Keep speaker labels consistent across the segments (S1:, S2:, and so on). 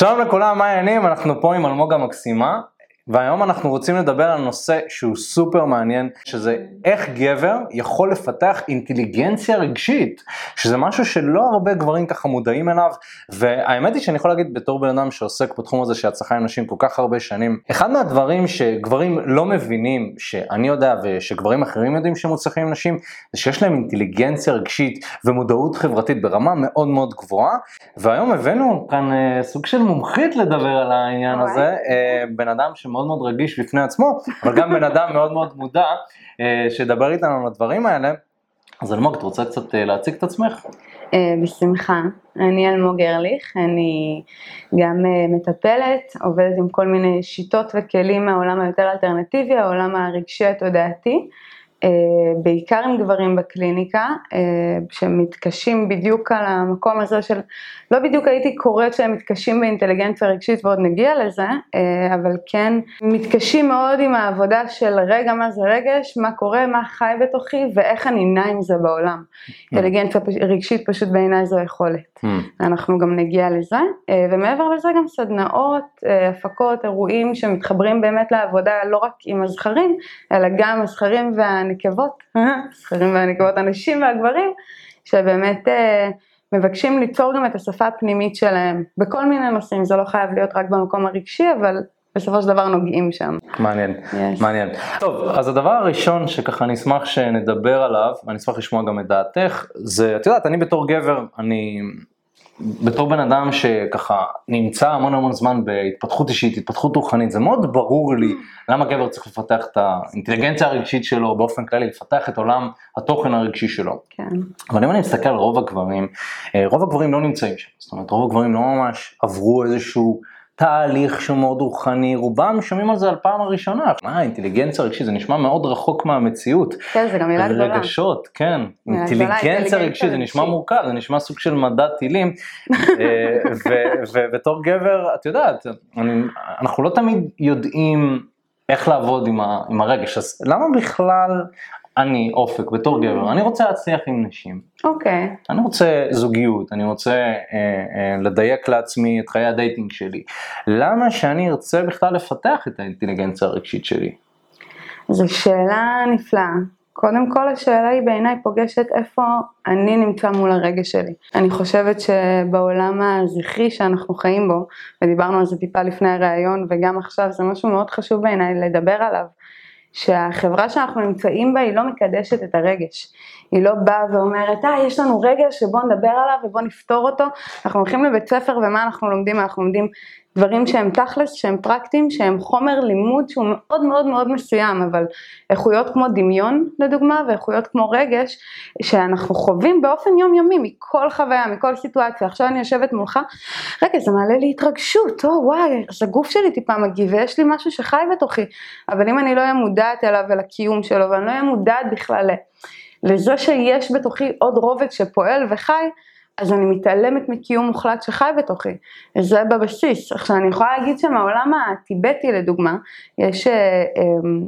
S1: שלום לכולם, מה העניינים? אנחנו פה עם אלמוג המקסימה, והיום אנחנו רוצים לדבר על נושא שהוא סופר מעניין, שזה איך גבר יכול לפתח אינטליגנציה רגשית, שזה משהו שלא הרבה גברים ככה מודעים אליו, והאמת היא שאני יכול להגיד בתור בן אדם שעוסק בתחום הזה של הצלחה עם נשים כל כך הרבה שנים, אחד מהדברים שגברים לא מבינים, שאני יודע ושגברים אחרים יודעים שהם מוצלחים עם נשים, זה שיש להם אינטליגנציה רגשית ומודעות חברתית ברמה מאוד מאוד גבוהה, והיום הבאנו כאן אה, סוג של מומחית לדבר על העניין הזה, אה, בן אדם שמאוד מאוד מאוד רגיש בפני עצמו, אבל גם בן אדם מאוד מאוד מודע, אה, שידבר איתנו על הדברים האלה. אז אלמוג, את רוצה קצת אה, להציג את עצמך?
S2: אה, בשמחה. אני אלמוג ארליך, אני גם מטפלת, עובדת עם כל מיני שיטות וכלים מהעולם היותר אלטרנטיבי, העולם הרגשי התודעתי. אה, בעיקר עם גברים בקליניקה, אה, שמתקשים בדיוק על המקום הזה של, לא בדיוק הייתי קוראת שהם מתקשים באינטליגנציה רגשית ועוד נגיע לזה, אה, אבל כן מתקשים מאוד עם העבודה של רגע מה זה רגש, מה קורה, מה חי בתוכי ואיך אני נע עם זה בעולם. אינטליגנציה רגשית פשוט בעיניי זו יכולת. אנחנו גם נגיע לזה, ומעבר לזה גם סדנאות, הפקות, אירועים שמתחברים באמת לעבודה לא רק עם הזכרים, אלא גם הזכרים וה... הנקבות, זכרים והנקבות, הנשים והגברים, שבאמת אה, מבקשים ליצור גם את השפה הפנימית שלהם בכל מיני נושאים, זה לא חייב להיות רק במקום הרגשי, אבל בסופו של דבר נוגעים שם.
S1: מעניין, yes. מעניין. טוב, אז הדבר הראשון שככה אני אשמח שנדבר עליו, ואני אשמח לשמוע גם את דעתך, זה, את יודעת, אני בתור גבר, אני בתור בן אדם שככה נמצא המון המון זמן בהתפתחות אישית, התפתחות רוחנית, זה מאוד ברור לי למה גבר צריך לפתח את האינטליגנציה הרגשית שלו, באופן כללי לפתח את עולם התוכן הרגשי שלו. כן. אבל אם אני מסתכל על רוב הגברים, אה, רוב הגברים לא נמצאים שם, זאת אומרת רוב הגברים לא ממש עברו איזשהו תהליך שהוא מאוד רוחני, רובם שומעים על זה על פעם הראשונה. מה, אינטליגנציה רגשית, זה נשמע מאוד רחוק מהמציאות.
S2: כן, זה גם מילה גדולה.
S1: רגשות, כן. אינטליגנציה רגשית, זה נשמע מורכב, זה נשמע סוג של מדע טילים. אה, ובתור גבר, את יודעת, אנחנו לא תמיד יודעים איך לעבוד עם הרגש, אז למה בכלל אני אופק בתור גבר, אני רוצה להצליח עם נשים.
S2: אוקיי. Okay.
S1: אני רוצה זוגיות, אני רוצה אה, אה, לדייק לעצמי את חיי ה dating שלי. למה שאני ארצה בכלל לפתח את האינטליגנציה הרגשית שלי?
S2: זו שאלה נפלאה. קודם כל השאלה היא בעיניי פוגשת איפה אני נמצא מול הרגש שלי. אני חושבת שבעולם הזכרי שאנחנו חיים בו, ודיברנו על זה טיפה לפני הראיון וגם עכשיו זה משהו מאוד חשוב בעיניי לדבר עליו. שהחברה שאנחנו נמצאים בה היא לא מקדשת את הרגש. היא לא באה ואומרת, אה, יש לנו רגש שבוא נדבר עליו ובוא נפתור אותו. אנחנו הולכים לבית ספר ומה אנחנו לומדים? אנחנו לומדים דברים שהם תכלס, שהם פרקטיים, שהם חומר לימוד שהוא מאוד מאוד מאוד מסוים, אבל איכויות כמו דמיון לדוגמה, ואיכויות כמו רגש, שאנחנו חווים באופן יומיומי, מכל חוויה, מכל סיטואציה. עכשיו אני יושבת מולך, רגע, זה מעלה לי התרגשות, או וואי, אז הגוף שלי טיפה מגיב, ויש לי משהו שחי בתוכי, אבל אם אני לא אהיה מודעת אליו ולקיום שלו, ואני לא אהיה מודעת בכלל לזה שיש בתוכי עוד רובד שפועל וחי, אז אני מתעלמת מקיום מוחלט שחי בתוכי, זה בבסיס. עכשיו אני יכולה להגיד שמהעולם הטיבטי לדוגמה, יש, אה, אה,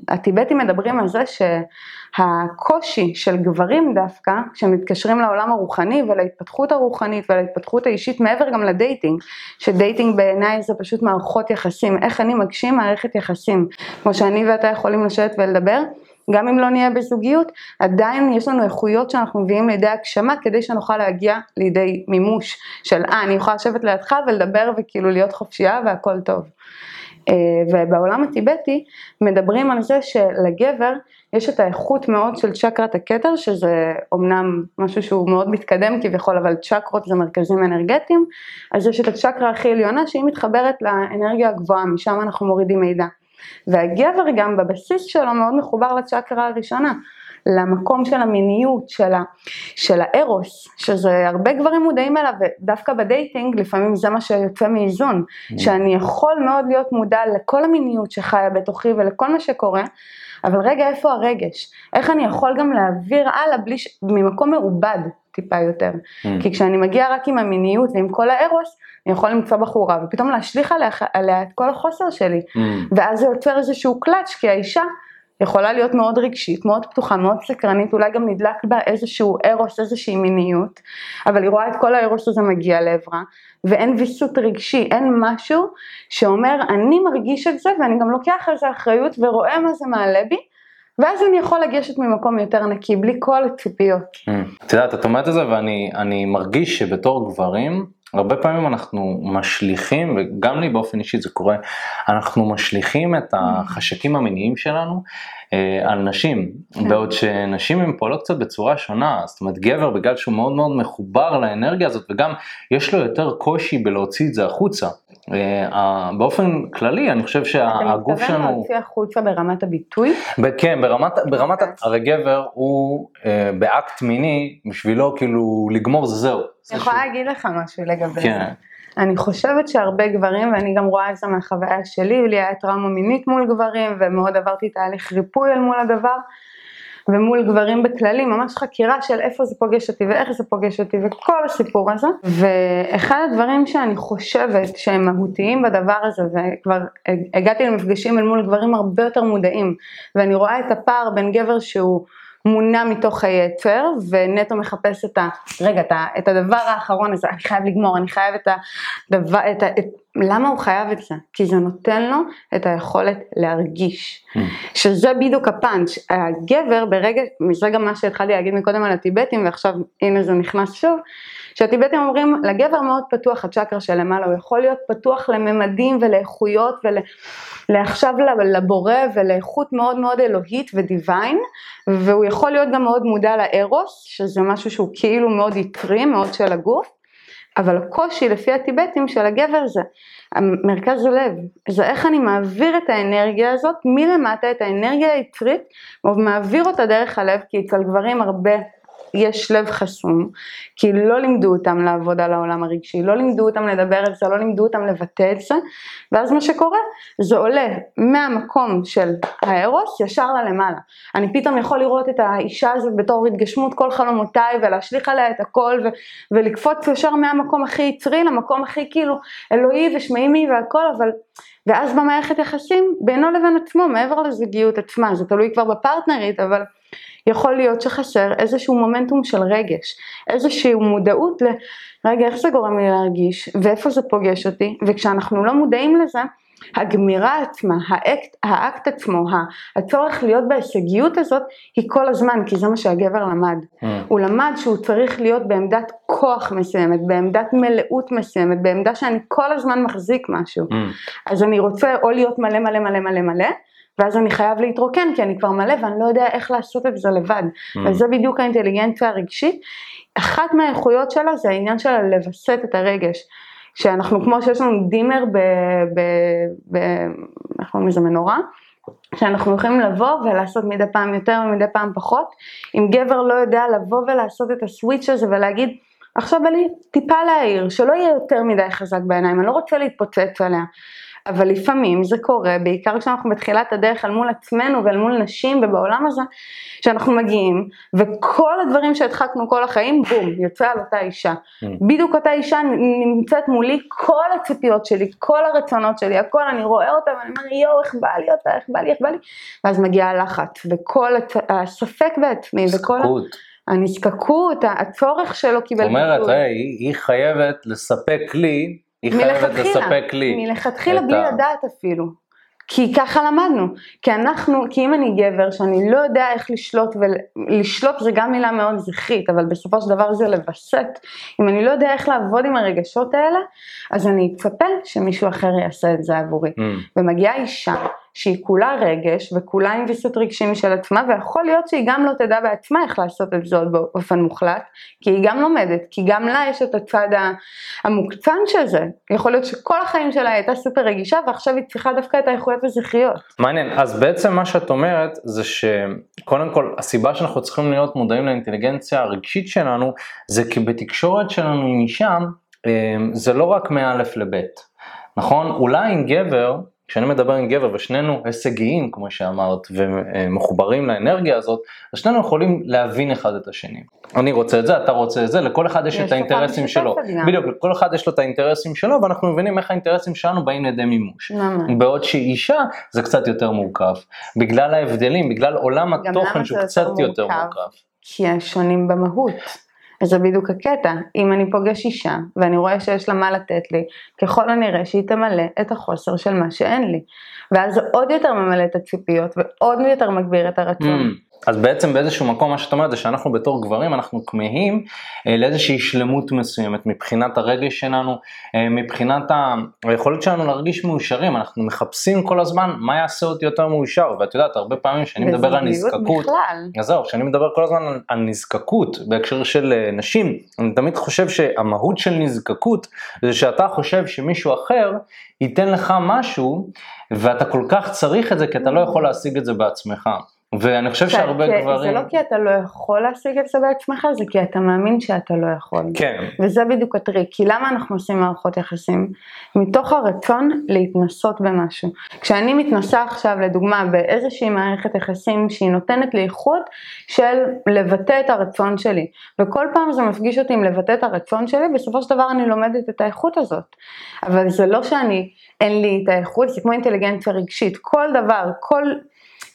S2: הטיבטים מדברים על זה שהקושי של גברים דווקא, כשמתקשרים לעולם הרוחני ולהתפתחות הרוחנית ולהתפתחות האישית מעבר גם לדייטינג, שדייטינג בעיניי זה פשוט מערכות יחסים, איך אני מגשים מערכת יחסים, כמו שאני ואתה יכולים לשבת ולדבר, גם אם לא נהיה בזוגיות, עדיין יש לנו איכויות שאנחנו מביאים לידי הגשמה כדי שנוכל להגיע לידי מימוש של אה אני יכולה לשבת לידך ולדבר וכאילו להיות חופשייה והכל טוב. אה, ובעולם הטיבטי מדברים על זה שלגבר יש את האיכות מאוד של צ'קרת הכתר שזה אומנם משהו שהוא מאוד מתקדם כביכול אבל צ'קרות זה מרכזים אנרגטיים אז יש את הצ'קרה הכי עליונה שהיא מתחברת לאנרגיה הגבוהה משם אנחנו מורידים מידע והגבר גם בבסיס שלו מאוד מחובר לצ'קרה הראשונה, למקום של המיניות, של, ה, של הארוס, שזה הרבה גברים מודעים אליו, ודווקא בדייטינג לפעמים זה מה שיוצא מאיזון, mm. שאני יכול מאוד להיות מודע לכל המיניות שחיה בתוכי ולכל מה שקורה, אבל רגע איפה הרגש? איך אני יכול גם להעביר הלאה בלי ש... ממקום מעובד טיפה יותר? Mm. כי כשאני מגיע רק עם המיניות ועם כל הארוס, אני יכול למצוא בחורה ופתאום להשליך עליה, עליה את כל החוסר שלי, mm. ואז זה יוצר איזשהו קלאץ' כי האישה יכולה להיות מאוד רגשית, מאוד פתוחה, מאוד סקרנית, אולי גם נדלק בה איזשהו ארוס, איזושהי מיניות, אבל היא רואה את כל הארוס הזה מגיע לעברה, ואין ויסות רגשי, אין משהו שאומר אני מרגיש את זה ואני גם לוקח על זה אחריות ורואה מה זה מעלה בי, ואז אני יכול לגשת ממקום יותר נקי, בלי כל הציפיות.
S1: Mm. את יודעת, את אומרת את זה ואני מרגיש שבתור גברים, הרבה פעמים אנחנו משליכים, וגם לי באופן אישי זה קורה, אנחנו משליכים את החשקים המיניים שלנו אה, על נשים, כן. בעוד שנשים הן פועלות קצת בצורה שונה, זאת אומרת גבר בגלל שהוא מאוד מאוד מחובר לאנרגיה הזאת וגם יש לו יותר קושי בלהוציא את זה החוצה. אה, באופן כללי אני חושב שהגוף שלנו... אתה
S2: מתכוון להוציא החוצה ברמת הביטוי?
S1: כן, ברמת, ברמת הרי גבר הוא אה, באקט מיני בשבילו כאילו לגמור זה זהו.
S2: אני יכולה להגיד לך משהו לגבי כן. זה. אני חושבת שהרבה גברים, ואני גם רואה את זה מהחוויה שלי, לי היה טראומה מינית מול גברים, ומאוד עברתי תהליך ריפוי אל מול הדבר, ומול גברים בכללי, ממש חקירה של איפה זה פוגש אותי ואיך זה פוגש אותי וכל הסיפור הזה. ואחד הדברים שאני חושבת שהם מהותיים בדבר הזה, וכבר הגעתי למפגשים אל מול גברים הרבה יותר מודעים, ואני רואה את הפער בין גבר שהוא מונע מתוך היצר ונטו מחפש את ה... רגע, את, הדבר האחרון הזה, אני חייב לגמור, אני חייב את הדבר, את ה... את, למה הוא חייב את זה? כי זה נותן לו את היכולת להרגיש, mm. שזה בדיוק הפאנץ'. הגבר ברגע, זה גם מה שהתחלתי להגיד מקודם על הטיבטים ועכשיו הנה זה נכנס שוב, שהטיבטים אומרים לגבר מאוד פתוח הצ'קרה שלמעלה, הוא יכול להיות פתוח לממדים ולאיכויות ולעכשיו לבורא ולאיכות מאוד מאוד אלוהית ודיוויין, והוא יכול להיות גם מאוד מודע לארוס, שזה משהו שהוא כאילו מאוד יתרי, מאוד של הגוף. אבל הקושי לפי הטיבטים של הגבר זה מרכז הלב, זה איך אני מעביר את האנרגיה הזאת מלמטה, את האנרגיה היצרית, ומעביר אותה דרך הלב, כי אצל גברים הרבה יש לב חסום, כי לא לימדו אותם לעבוד על העולם הרגשי, לא לימדו אותם לדבר על זה, לא לימדו אותם לבטא את זה, ואז מה שקורה, זה עולה מהמקום של הארוס ישר ללמעלה. אני פתאום יכול לראות את האישה הזאת בתור התגשמות כל חלומותיי ולהשליך עליה את הכל ו- ולקפוץ ישר מהמקום הכי יצרי למקום הכי כאילו אלוהי ושמיימי והכל, אבל... ואז במערכת יחסים בינו לבין עצמו, מעבר לזוגיות עצמה, זה תלוי כבר בפרטנרית, אבל יכול להיות שחסר איזשהו מומנטום של רגש, איזושהי מודעות ל... רגע, איך זה גורם לי להרגיש, ואיפה זה פוגש אותי, וכשאנחנו לא מודעים לזה, הגמירה עצמה, האקט, האקט עצמו, הצורך להיות בהישגיות הזאת, היא כל הזמן, כי זה מה שהגבר למד. Mm. הוא למד שהוא צריך להיות בעמדת כוח מסוימת, בעמדת מלאות מסוימת, בעמדה שאני כל הזמן מחזיק משהו. Mm. אז אני רוצה או להיות מלא מלא מלא מלא מלא, ואז אני חייב להתרוקן כי אני כבר מלא ואני לא יודע איך לעשות את זה לבד. Mm. וזה בדיוק האינטליגנציה הרגשית. אחת מהאיכויות שלה זה העניין שלה לווסת את הרגש. שאנחנו כמו שיש לנו דימר ב... ב, ב איך קוראים לזה מנורה, שאנחנו יכולים לבוא ולעשות מדי פעם יותר ומדי פעם פחות. אם גבר לא יודע לבוא ולעשות את הסוויץ' הזה ולהגיד עכשיו בא לי טיפה להעיר, שלא יהיה יותר מדי חזק בעיניים, אני לא רוצה להתפוצץ עליה. אבל לפעמים זה קורה, בעיקר כשאנחנו בתחילת הדרך אל מול עצמנו ואל מול נשים ובעולם הזה, שאנחנו מגיעים, וכל הדברים שהדחקנו כל החיים, בום, יוצא על אותה אישה. Mm. בדיוק אותה אישה נמצאת מולי, כל הציפיות שלי, כל הרצונות שלי, הכל, אני רואה אותה ואני אומר, יואו, איך בא לי אותה, איך בא לי, איך בא לי, ואז מגיע הלחץ, וכל הספק בעצמי, וכל... הנזקקות, הצורך שלו קיבל
S1: ביטוי. זאת אומרת, היי, היא חייבת לספק לי היא חייבת לספק לי.
S2: מלכתחילה בלי ה... לדעת אפילו. כי ככה למדנו, כי אנחנו, כי אם אני גבר שאני לא יודע איך לשלוט, ולשלוט זה גם מילה מאוד זכרית, אבל בסופו של דבר זה לווסת, אם אני לא יודע איך לעבוד עם הרגשות האלה, אז אני אצפה שמישהו אחר יעשה את זה עבורי. Mm. ומגיעה אישה שהיא כולה רגש וכולה עם ויסות רגשי משל עצמה ויכול להיות שהיא גם לא תדע בעצמה איך לעשות את זה באופן מוחלט כי היא גם לומדת, כי גם לה יש את הצד המוקצן של זה, יכול להיות שכל החיים שלה הייתה סופר רגישה ועכשיו היא צריכה דווקא את האיכויות הזכריות.
S1: מעניין, אז בעצם מה שאת אומרת זה שקודם כל הסיבה שאנחנו צריכים להיות מודעים לאינטליגנציה הרגשית שלנו זה כי בתקשורת שלנו אישה אה, זה לא רק מא' לב', נכון? אולי עם גבר כשאני מדבר עם גבר ושנינו הישגיים, כמו שאמרת, ומחוברים לאנרגיה הזאת, אז שנינו יכולים להבין אחד את השני. אני רוצה את זה, אתה רוצה את זה, לכל אחד יש, יש את האינטרסים שלו. בדיוק, לכל אחד יש לו את האינטרסים שלו, ואנחנו מבינים איך האינטרסים שלנו באים לידי מימוש. ממש. בעוד שאישה זה קצת יותר מורכב, בגלל ההבדלים, בגלל עולם התוכן שהוא קצת יותר מורכב.
S2: כי הם שונים במהות. אז זה בדיוק הקטע, אם אני פוגש אישה ואני רואה שיש לה מה לתת לי, ככל הנראה שהיא תמלא את החוסר של מה שאין לי. ואז זה עוד יותר ממלא את הציפיות ועוד יותר מגביר את הרצון. Mm.
S1: אז בעצם באיזשהו מקום מה שאת אומרת זה שאנחנו בתור גברים אנחנו כמהים אה, לאיזושהי שלמות מסוימת מבחינת הרגש שלנו, אה, מבחינת היכולת שלנו להרגיש מאושרים, אנחנו מחפשים כל הזמן מה יעשה אותי יותר מאושר, ואת יודעת הרבה פעמים כשאני מדבר על נזקקות, אז זהו, כשאני מדבר כל הזמן על, על נזקקות בהקשר של אה, נשים, אני תמיד חושב שהמהות של נזקקות זה שאתה חושב שמישהו אחר ייתן לך משהו ואתה כל כך צריך את זה כי אתה לא יכול להשיג את זה בעצמך. ואני חושב שהרבה
S2: כי,
S1: גברים...
S2: זה לא כי אתה לא יכול להשיג את זה בעצמך, זה כי אתה מאמין שאתה לא יכול.
S1: כן.
S2: וזה בדיוק הטריק, כי למה אנחנו עושים מערכות יחסים? מתוך הרצון להתנסות במשהו. כשאני מתנסה עכשיו לדוגמה באיזושהי מערכת יחסים שהיא נותנת לי איכות של לבטא את הרצון שלי, וכל פעם זה מפגיש אותי עם לבטא את הרצון שלי, בסופו של דבר אני לומדת את האיכות הזאת. אבל זה לא שאני, אין לי את האיכות, זה כמו אינטליגנציה רגשית, כל דבר, כל...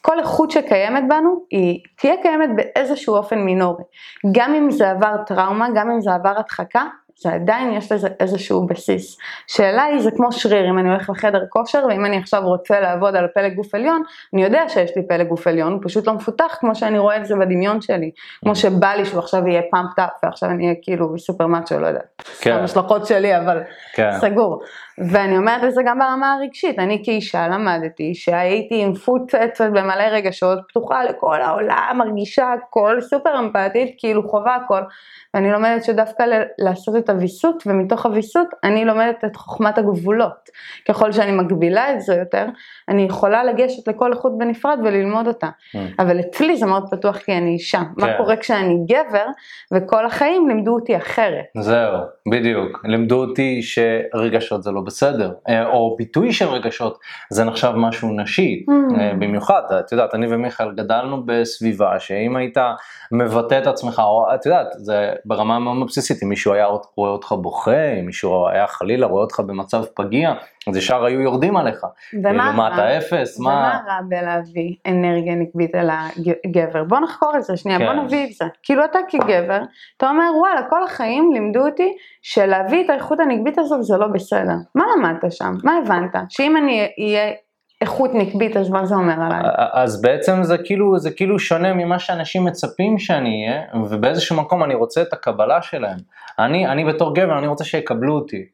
S2: כל איכות שקיימת בנו היא תהיה קיימת באיזשהו אופן מינורי. גם אם זה עבר טראומה, גם אם זה עבר הדחקה, זה עדיין יש לזה איזשהו בסיס. שאלה היא זה כמו שריר, אם אני הולך לחדר כושר ואם אני עכשיו רוצה לעבוד על פלג גוף עליון, אני יודע שיש לי פלג גוף עליון, הוא פשוט לא מפותח כמו שאני רואה את זה בדמיון שלי. כמו שבא לי שהוא עכשיו יהיה פאמפט אפ ועכשיו אני אהיה כאילו סופר מאצ'ו, לא יודעת. כן. המשלחות שלי אבל כן. סגור. ואני אומרת את זה גם ברמה הרגשית, אני כאישה למדתי שהייתי עם פוצצת במלא רגשות, פתוחה לכל העולם, מרגישה הכל, סופר אמפתית, כאילו חובה הכל, ואני לומדת שדווקא לעשות את הוויסות, ומתוך הוויסות אני לומדת את חוכמת הגבולות. ככל שאני מגבילה את זה יותר, אני יכולה לגשת לכל איכות בנפרד וללמוד אותה. Mm. אבל אצלי זה מאוד פתוח כי אני אישה. כן. מה קורה כשאני גבר, וכל החיים לימדו אותי אחרת.
S1: זהו, בדיוק. לימדו אותי שרגשות זה לא בסדר, אה, או ביטוי של רגשות זה נחשב משהו נשי. Mm. אה, במיוחד, את יודעת, אני ומיכאל גדלנו בסביבה שאם היית מבטא את עצמך, או את יודעת, זה ברמה מאוד בסיסית, אם מישהו היה רואה אותך בוכה, אם מישהו היה חלילה רואה אותך במצב פגיע, אז ישר היו יורדים עליך. ומה מה אתה אפס?
S2: מה... ומה רע בלהביא אנרגיה נקבית על הגבר? בוא נחקור את זה שנייה, כן. בוא נביא את זה. כאילו אתה כגבר, אתה אומר וואלה, כל החיים לימדו אותי שלהביא את האיכות הנקבית הזאת זה לא בסדר. מה למדת שם? מה הבנת? שאם אני אהיה איכות נקבית, אז מה זה אומר עליי?
S1: אז בעצם זה כאילו, זה כאילו שונה ממה שאנשים מצפים שאני אהיה, ובאיזשהו מקום אני רוצה את הקבלה שלהם. אני, אני בתור גבר, אני רוצה שיקבלו אותי,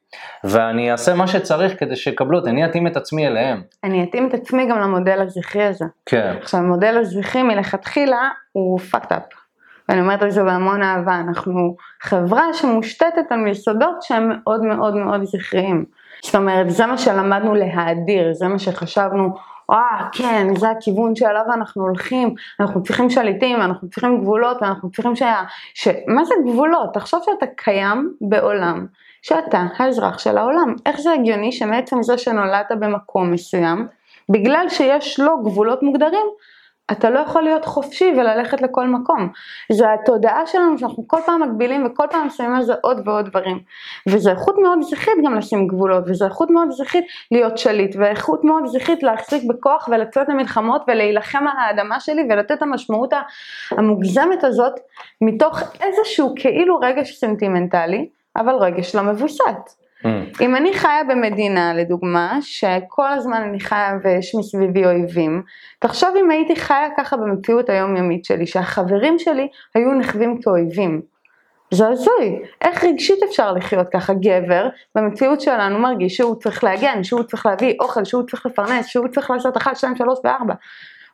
S1: ואני אעשה מה שצריך כדי שיקבלו אותי, אני אתאים את עצמי אליהם.
S2: אני אתאים את עצמי גם למודל הזכרי הזה.
S1: כן.
S2: עכשיו, המודל הזכרי מלכתחילה הוא fucked up. ואני אומרת את זה בהמון אהבה, אנחנו חברה שמושתתת על יסודות שהם מאוד מאוד מאוד זכריים. זאת אומרת, זה מה שלמדנו להאדיר, זה מה שחשבנו, אה, כן, זה הכיוון שעליו אנחנו הולכים, אנחנו צריכים שליטים, אנחנו צריכים גבולות, ואנחנו צריכים שה... ש... מה זה גבולות? תחשוב שאתה קיים בעולם, שאתה האזרח של העולם. איך זה הגיוני שמעצם זה שנולדת במקום מסוים, בגלל שיש לו גבולות מוגדרים, אתה לא יכול להיות חופשי וללכת לכל מקום. זה התודעה שלנו שאנחנו כל פעם מגבילים וכל פעם שמים על זה עוד ועוד דברים. וזו איכות מאוד זכרית גם לשים גבולות, וזו איכות מאוד זכרית להיות שליט, ואיכות מאוד זכרית להחזיק בכוח ולצאת למלחמות ולהילחם על האדמה שלי ולתת את המשמעות המוגזמת הזאת מתוך איזשהו כאילו רגש סנטימנטלי, אבל רגש לא מבוסת. Mm. אם אני חיה במדינה, לדוגמה, שכל הזמן אני חיה ויש מסביבי אויבים, תחשוב אם הייתי חיה ככה במציאות היומיומית שלי, שהחברים שלי היו נחווים כאויבים. זה הזוי, איך רגשית אפשר לחיות ככה גבר במציאות שלנו מרגיש שהוא צריך להגן, שהוא צריך להביא אוכל, שהוא צריך לפרנס, שהוא צריך לעשות 1, 2, 3 ו-4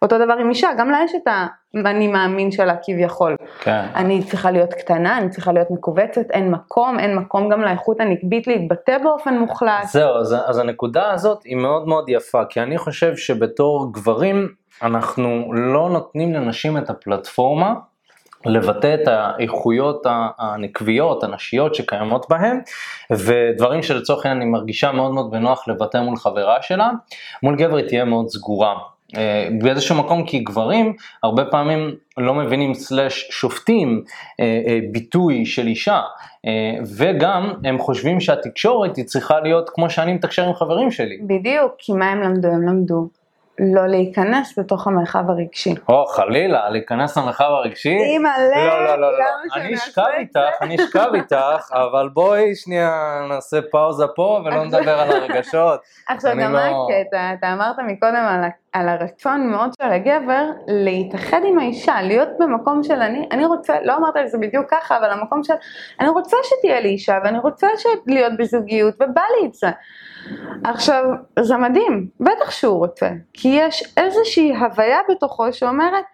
S2: אותו דבר עם אישה, גם לה יש את האני מאמין שלה כביכול.
S1: כן.
S2: אני צריכה להיות קטנה, אני צריכה להיות מכווצת, אין מקום, אין מקום גם לאיכות הנקבית להתבטא באופן מוחלט.
S1: זהו, אז, אז הנקודה הזאת היא מאוד מאוד יפה, כי אני חושב שבתור גברים אנחנו לא נותנים לנשים את הפלטפורמה לבטא את האיכויות הנקביות, הנשיות שקיימות בהם, ודברים שלצורך העניין אני מרגישה מאוד מאוד בנוח לבטא מול חברה שלה, מול גבר היא תהיה מאוד סגורה. אה, באיזשהו מקום כי גברים הרבה פעמים לא מבינים סלאש שופטים אה, אה, ביטוי של אישה וגם הם חושבים שהתקשורת היא צריכה להיות כמו שאני מתקשר עם חברים שלי.
S2: בדיוק, כי מה הם למדו? הם למדו לא להיכנס בתוך המרחב הרגשי.
S1: או חלילה, להיכנס למרחב הרגשי?
S2: אימא לב,
S1: לא, לא, לא, לא, אני אשכב איתך, אני אשכב איתך, אבל בואי שנייה נעשה פאוזה פה ולא נדבר על הרגשות.
S2: עכשיו גם מה לא- הקטע, אתה אמרת מקודם על, על הרצון מאוד של הגבר להתאחד עם האישה, להיות במקום של אני, אני רוצה, לא אמרת את זה בדיוק ככה, אבל המקום של אני רוצה שתהיה לי אישה ואני רוצה להיות בזוגיות ובא לי את זה. עכשיו, זה מדהים, בטח שהוא רוצה, כי יש איזושהי הוויה בתוכו שאומרת,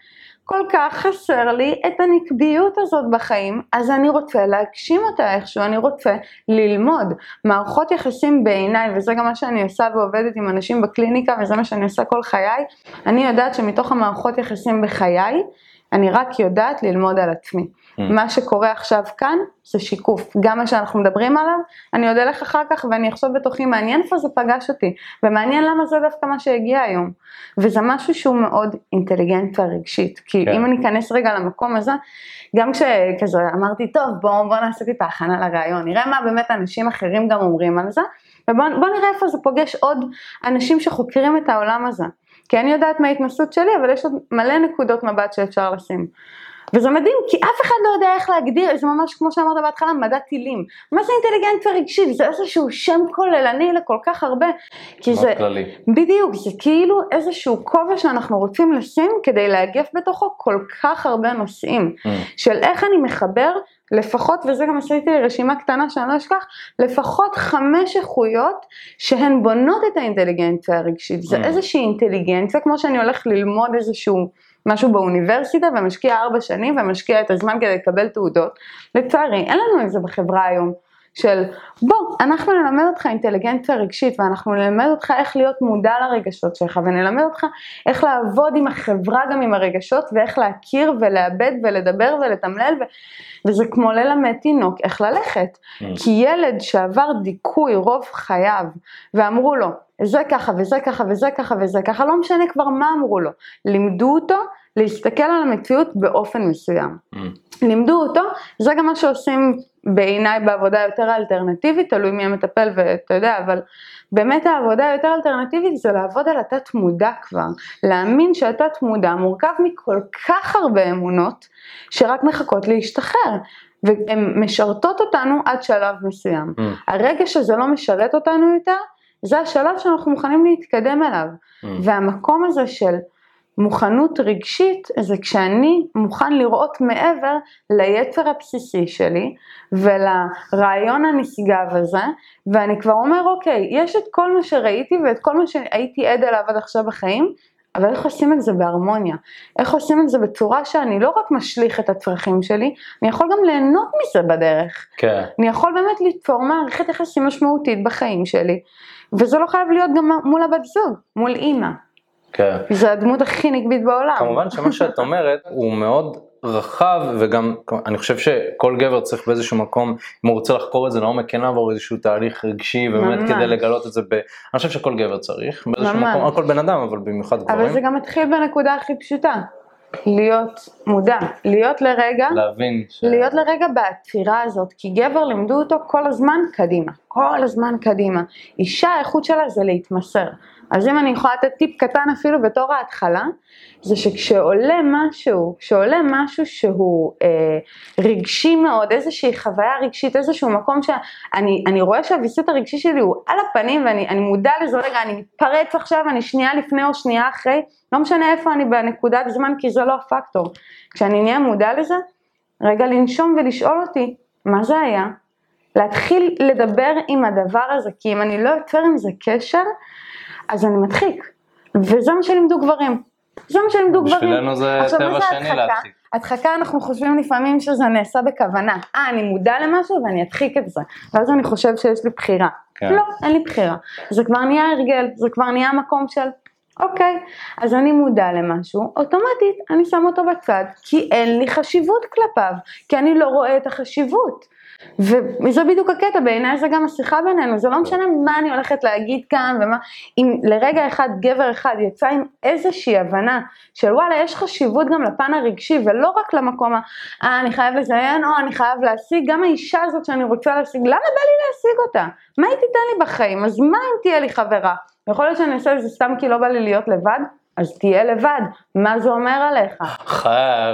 S2: כל כך חסר לי את הנקביות הזאת בחיים, אז אני רוצה להגשים אותה איכשהו, אני רוצה ללמוד. מערכות יחסים בעיניי, וזה גם מה שאני עושה ועובדת עם אנשים בקליניקה, וזה מה שאני עושה כל חיי, אני יודעת שמתוך המערכות יחסים בחיי, אני רק יודעת ללמוד על עצמי. Mm. מה שקורה עכשיו כאן זה שיקוף, גם מה שאנחנו מדברים עליו, אני עוד אלך אחר כך ואני אחשוב בתוכי מעניין איפה זה פגש אותי, ומעניין למה זה דווקא מה שהגיע היום, וזה משהו שהוא מאוד אינטליגנטיה רגשית, כי כן. אם אני אכנס רגע למקום הזה, גם כשכזה אמרתי טוב בואו בוא נעשה טיפה הכנה לרעיון, נראה מה באמת אנשים אחרים גם אומרים על זה, ובואו נראה איפה זה פוגש עוד אנשים שחוקרים את העולם הזה. אני יודעת מההתנסות שלי, אבל יש עוד מלא נקודות מבט שאפשר לשים. וזה מדהים, כי אף אחד לא יודע איך להגדיר, זה ממש כמו שאמרת בהתחלה, מדע טילים. מה זה אינטליגנט ורגשי? זה איזשהו שם כוללני לכל כך הרבה. כי זה,
S1: כללי.
S2: בדיוק, זה כאילו איזשהו כובע שאנחנו רוצים לשים כדי לאגף בתוכו כל כך הרבה נושאים. Mm. של איך אני מחבר לפחות, וזה גם עשיתי רשימה קטנה שאני לא אשכח, לפחות חמש איכויות שהן בונות את האינטליגנציה הרגשית. זה mm. איזושהי אינטליגנציה, כמו שאני הולך ללמוד איזשהו משהו באוניברסיטה ומשקיע ארבע שנים ומשקיע את הזמן כדי לקבל תעודות. לצערי, אין לנו את זה בחברה היום. של בוא, אנחנו נלמד אותך אינטליגנציה רגשית ואנחנו נלמד אותך איך להיות מודע לרגשות שלך ונלמד אותך איך לעבוד עם החברה גם עם הרגשות ואיך להכיר ולאבד ולדבר ולתמלל ו... וזה כמו ללמד תינוק איך ללכת. Mm. כי ילד שעבר דיכוי רוב חייו ואמרו לו זה ככה וזה ככה וזה ככה וזה ככה, לא משנה כבר מה אמרו לו, לימדו אותו להסתכל על המציאות באופן מסוים. Mm. לימדו אותו, זה גם מה שעושים בעיניי בעבודה יותר אלטרנטיבית, תלוי מי המטפל ואתה יודע, אבל באמת העבודה היותר אלטרנטיבית זה לעבוד על התת מודע כבר, להאמין שהתת מודע מורכב מכל כך הרבה אמונות שרק מחכות להשתחרר. והן משרתות אותנו עד שלב מסוים. Mm. הרגע שזה לא משרת אותנו יותר, זה השלב שאנחנו מוכנים להתקדם אליו. Mm. והמקום הזה של מוכנות רגשית זה כשאני מוכן לראות מעבר ליצר הבסיסי שלי ולרעיון הנשגב הזה ואני כבר אומר אוקיי יש את כל מה שראיתי ואת כל מה שהייתי עד אליו עד עכשיו בחיים אבל איך עושים את זה בהרמוניה? איך עושים את זה בצורה שאני לא רק משליך את הצרכים שלי, אני יכול גם ליהנות מזה בדרך.
S1: כן.
S2: אני יכול באמת ליצור מערכת יחסים משמעותית בחיים שלי, וזה לא חייב להיות גם מול הבת זוג, מול אימא.
S1: כן.
S2: זה הדמות הכי נקבית בעולם.
S1: כמובן שמה שאת אומרת הוא מאוד רחב וגם אני חושב שכל גבר צריך באיזשהו מקום אם הוא רוצה לחקור את זה לעומק כן לעבור איזשהו תהליך רגשי ובאמת ממש. כדי לגלות את זה ב... אני חושב שכל גבר צריך באיזשהו ממש. מקום, כל בן אדם אבל במיוחד גברים.
S2: אבל זה גם מתחיל בנקודה הכי פשוטה. להיות מודע, להיות לרגע,
S1: להבין,
S2: ש... להיות לרגע בעצירה הזאת, כי גבר לימדו אותו כל הזמן קדימה, כל הזמן קדימה. אישה האיכות שלה זה להתמסר. אז אם אני יכולה לתת טיפ קטן אפילו בתור ההתחלה, זה שכשעולה משהו, כשעולה משהו שהוא אה, רגשי מאוד, איזושהי חוויה רגשית, איזשהו מקום שאני רואה שהוויסות הרגשי שלי הוא על הפנים ואני מודע לזה, רגע, אני מתפרץ עכשיו, אני שנייה לפני או שנייה אחרי, לא משנה איפה אני בנקודת זמן כי זה לא הפקטור. כשאני נהיה מודע לזה, רגע לנשום ולשאול אותי, מה זה היה? להתחיל לדבר עם הדבר הזה, כי אם אני לא יוצר עם זה קשר, אז אני מדחיק. וזה מה שלימדו גברים. זה מה שלימדו גברים.
S1: בשבילנו זה טבע שני להדחיק.
S2: הדחקה אנחנו חושבים לפעמים שזה נעשה בכוונה. אה, אני מודע למשהו ואני אדחיק את זה. ואז אני חושב שיש לי בחירה. כן. לא, אין לי בחירה. זה כבר נהיה הרגל, זה כבר נהיה מקום של אוקיי, אז אני מודע למשהו, אוטומטית אני שם אותו בצד, כי אין לי חשיבות כלפיו, כי אני לא רואה את החשיבות. וזה בדיוק הקטע, בעיניי זה גם השיחה בינינו, זה לא משנה מה אני הולכת להגיד כאן ומה, אם לרגע אחד גבר אחד יצא עם איזושהי הבנה של וואלה יש חשיבות גם לפן הרגשי ולא רק למקום ה, אה אני חייב לזיין או אני חייב להשיג, גם האישה הזאת שאני רוצה להשיג, למה בא לי להשיג אותה? מה היא תיתן לי בחיים? אז מה אם תהיה לי חברה? יכול להיות שאני אעשה את זה סתם כי לא בא לי להיות לבד? אז תהיה לבד, מה זה אומר עליך?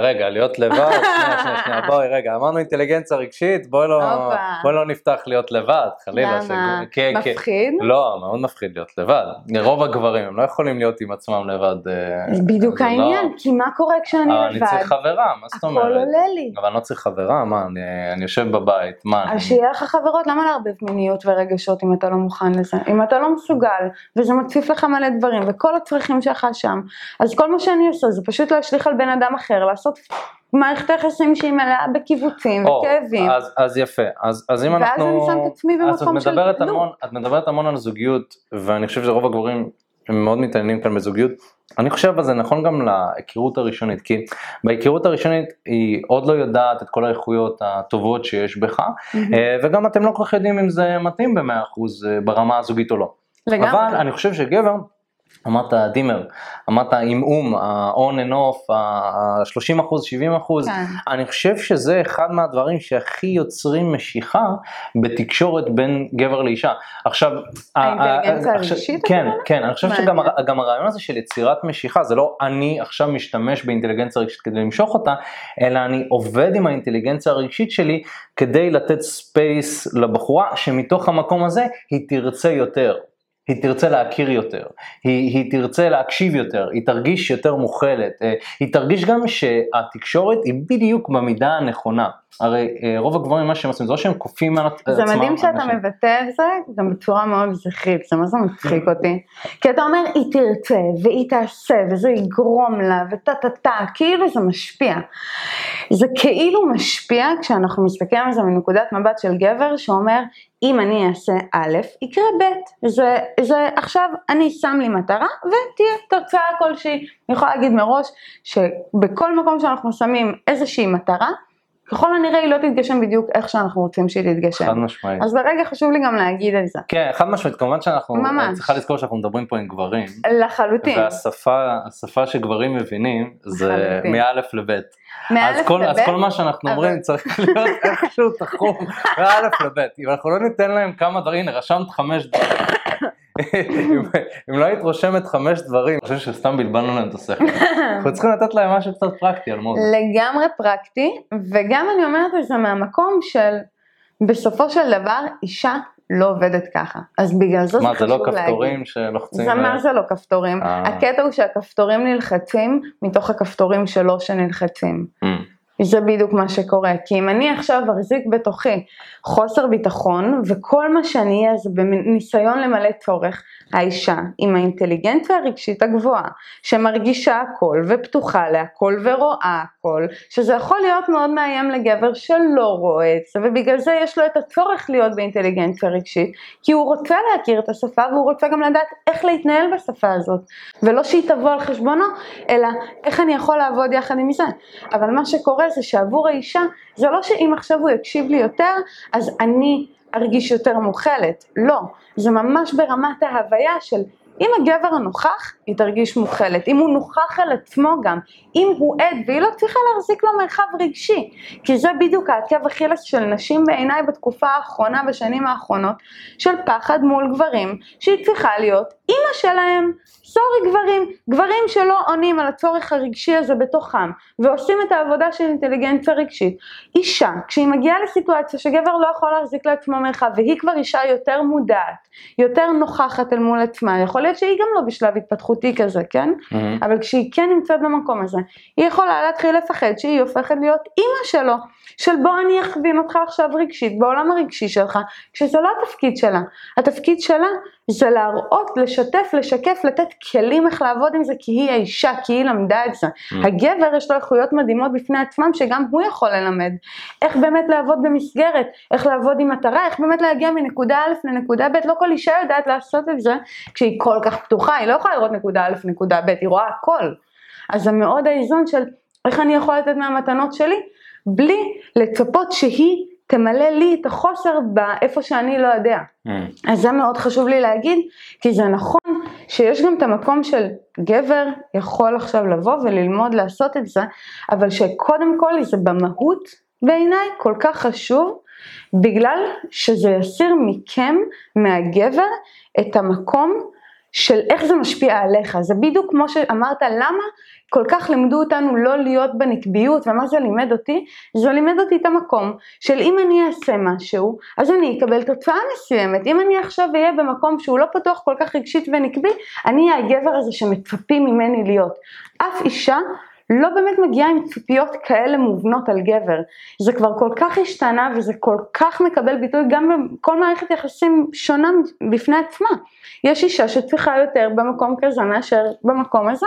S1: רגע, להיות לבד, שנייה, שנייה, שנייה, בואי, רגע, אמרנו אינטליגנציה רגשית, בואי לא, בואי לא נפתח להיות לבד, חלילה.
S2: למה? מפחיד?
S1: לא, מאוד מפחיד להיות לבד. רוב הגברים, הם לא יכולים להיות עם עצמם לבד.
S2: אה, בדיוק לא- העניין, כי מה קורה כשאני לבד?
S1: אני צריך חברה, מה זאת אומרת?
S2: הכל עולה לי.
S1: אבל אני לא צריך חברה, מה, אני יושב בבית, מה?
S2: אז שיהיה לך חברות, למה לערבב מיניות ורגשות אם אתה לא מוכן לזה? אם אתה לא מסוגל, וזה מציף לך מלא דברים, וכל הצרכים שלך שם. אז כל מה שאני עושה זה פשוט להשליך על בן אדם אחר, לעשות מערכת היחסים שהיא מלאה בקיבוצים וכאבים.
S1: אז, אז יפה, אז, אז אם אנחנו...
S2: ואז אני שם את עצמי במקום של...
S1: המון, את מדברת המון על זוגיות, ואני חושב שרוב הגברים הם מאוד מתעניינים כאן בזוגיות. אני חושב שזה נכון גם להיכרות הראשונית, כי בהיכרות הראשונית היא עוד לא יודעת את כל האיכויות הטובות שיש בך, mm-hmm. וגם אתם לא כל כך יודעים אם זה מתאים ב-100% אה, ברמה הזוגית או לא. לגמרי. אבל אני חושב שגבר אמרת דימר, אמרת עמעום, ה-on and off, ה-30 אחוז, 70 אחוז, כן. אני חושב שזה אחד מהדברים שהכי יוצרים משיכה בתקשורת בין גבר לאישה. עכשיו,
S2: האינטליגנציה הרגשית?
S1: כן, כן, אני חושב שגם הרעיון הזה של יצירת משיכה, זה לא אני עכשיו משתמש באינטליגנציה רגשית כדי למשוך אותה, אלא אני עובד עם האינטליגנציה הרגשית שלי כדי לתת space לבחורה, שמתוך המקום הזה היא תרצה יותר. היא תרצה להכיר יותר, היא, היא תרצה להקשיב יותר, היא תרגיש יותר מוכלת, אה, היא תרגיש גם שהתקשורת היא בדיוק במידה הנכונה. הרי אה, רוב הגברים מה שהם עושים זה לא שהם כופים על עצמם.
S2: זה מדהים שאתה מבטא את זה גם בצורה מאוד זכרית, זה מה זה מצחיק אותי. כי אתה אומר היא תרצה והיא תעשה וזה יגרום לה וטה טה טה, כאילו זה משפיע. זה כאילו משפיע כשאנחנו מסתכלים על זה מנקודת מבט של גבר שאומר אם אני אעשה א', יקרה ב', זה, זה עכשיו אני שם לי מטרה ותהיה תוצאה כלשהי. אני יכולה להגיד מראש שבכל מקום שאנחנו שמים איזושהי מטרה, ככל הנראה היא לא תתגשם בדיוק איך שאנחנו רוצים שהיא תתגשם.
S1: חד משמעית.
S2: אז ברגע חשוב לי גם להגיד את זה.
S1: כן, חד משמעית, כמובן שאנחנו, ממש. צריכה לזכור שאנחנו מדברים פה עם גברים.
S2: לחלוטין.
S1: והשפה, השפה שגברים מבינים זה מאלף לבית.
S2: מאלף לבית?
S1: אז כל מה שאנחנו אבל... אומרים צריך להיות איכשהו תחום מאלף לבית. אם אנחנו לא ניתן להם כמה דברים, הנה רשמת חמש דברים. אם לא היית רושמת חמש דברים, אני חושב שסתם בלבלנו להם את השכל. אנחנו צריכים לתת להם משהו קצת פרקטי על מוד.
S2: לגמרי פרקטי, וגם אני אומרת את זה מהמקום של בסופו של דבר אישה לא עובדת ככה. אז בגלל זה זה
S1: חשוב להגיד. מה, זה לא כפתורים שלוחצים?
S2: זה מה זה לא כפתורים? אה. הקטע הוא שהכפתורים נלחצים מתוך הכפתורים שלו שנלחצים. זה בדיוק מה שקורה, כי אם אני עכשיו אחזיק בתוכי חוסר ביטחון וכל מה שאני אהיה זה בניסיון למלא צורך, האישה עם האינטליגנציה הרגשית הגבוהה, שמרגישה הכל ופתוחה להכל ורואה הכל, שזה יכול להיות מאוד מאיים לגבר שלא רואה את זה, ובגלל זה יש לו את הצורך להיות באינטליגנציה רגשית, כי הוא רוצה להכיר את השפה והוא רוצה גם לדעת איך להתנהל בשפה הזאת, ולא שהיא תבוא על חשבונו, אלא איך אני יכול לעבוד יחד עם זה. אבל מה שקורה זה שעבור האישה, זה לא שאם עכשיו הוא יקשיב לי יותר, אז אני ארגיש יותר מוכלת, לא, זה ממש ברמת ההוויה של אם הגבר נוכח, היא תרגיש מוכלת, אם הוא נוכח על עצמו גם, אם הוא עד והיא לא צריכה להחזיק לו מרחב רגשי, כי זה בדיוק העקב אכילס של נשים בעיניי בתקופה האחרונה, בשנים האחרונות, של פחד מול גברים, שהיא צריכה להיות אימא שלהם, סורי גברים, גברים שלא עונים על הצורך הרגשי הזה בתוכם, ועושים את העבודה של אינטליגנציה רגשית. אישה, כשהיא מגיעה לסיטואציה שגבר לא יכול להחזיק לעצמו מרחב, והיא כבר אישה יותר מודעת, יותר נוכחת אל מול עצמה, יכול להיות שהיא גם לא בשלב התפתחותי כזה, כן? Mm-hmm. אבל כשהיא כן נמצאת במקום הזה, היא יכולה להתחיל לפחד שהיא הופכת להיות אימא שלו, של בוא אני אכווין אותך עכשיו רגשית, בעולם הרגשי שלך, כשזה לא התפקיד שלה. התפקיד שלה זה להראות, לשתף, לשקף, לתת כלים איך לעבוד עם זה, כי היא האישה, כי היא למדה את זה.
S1: Mm.
S2: הגבר יש לו איכויות מדהימות בפני עצמם, שגם הוא יכול ללמד. איך באמת לעבוד במסגרת, איך לעבוד עם מטרה, איך באמת להגיע מנקודה א' לנקודה ב', לא כל אישה יודעת לעשות את זה כשהיא כל כך פתוחה, היא לא יכולה לראות נקודה א', נקודה ב', היא רואה הכל. אז זה מאוד האיזון של איך אני יכול לתת מהמתנות שלי, בלי לצפות שהיא תמלא לי את החוסר באיפה שאני לא יודע.
S1: Mm.
S2: אז זה מאוד חשוב לי להגיד, כי זה נכון שיש גם את המקום של גבר יכול עכשיו לבוא וללמוד לעשות את זה, אבל שקודם כל זה במהות בעיניי כל כך חשוב, בגלל שזה יסיר מכם, מהגבר, את המקום של איך זה משפיע עליך. זה בדיוק כמו שאמרת, למה כל כך לימדו אותנו לא להיות בנקביות, ומה זה לימד אותי? זה לימד אותי את המקום של אם אני אעשה משהו, אז אני אקבל תוצאה מסוימת. אם אני עכשיו אהיה במקום שהוא לא פתוח כל כך רגשית ונקבי, אני אהיה הגבר הזה שמצפים ממני להיות. אף אישה לא באמת מגיעה עם ציפיות כאלה מובנות על גבר. זה כבר כל כך השתנה וזה כל כך מקבל ביטוי גם בכל מערכת יחסים שונה בפני עצמה. יש אישה שצריכה יותר במקום כזה מאשר במקום הזה.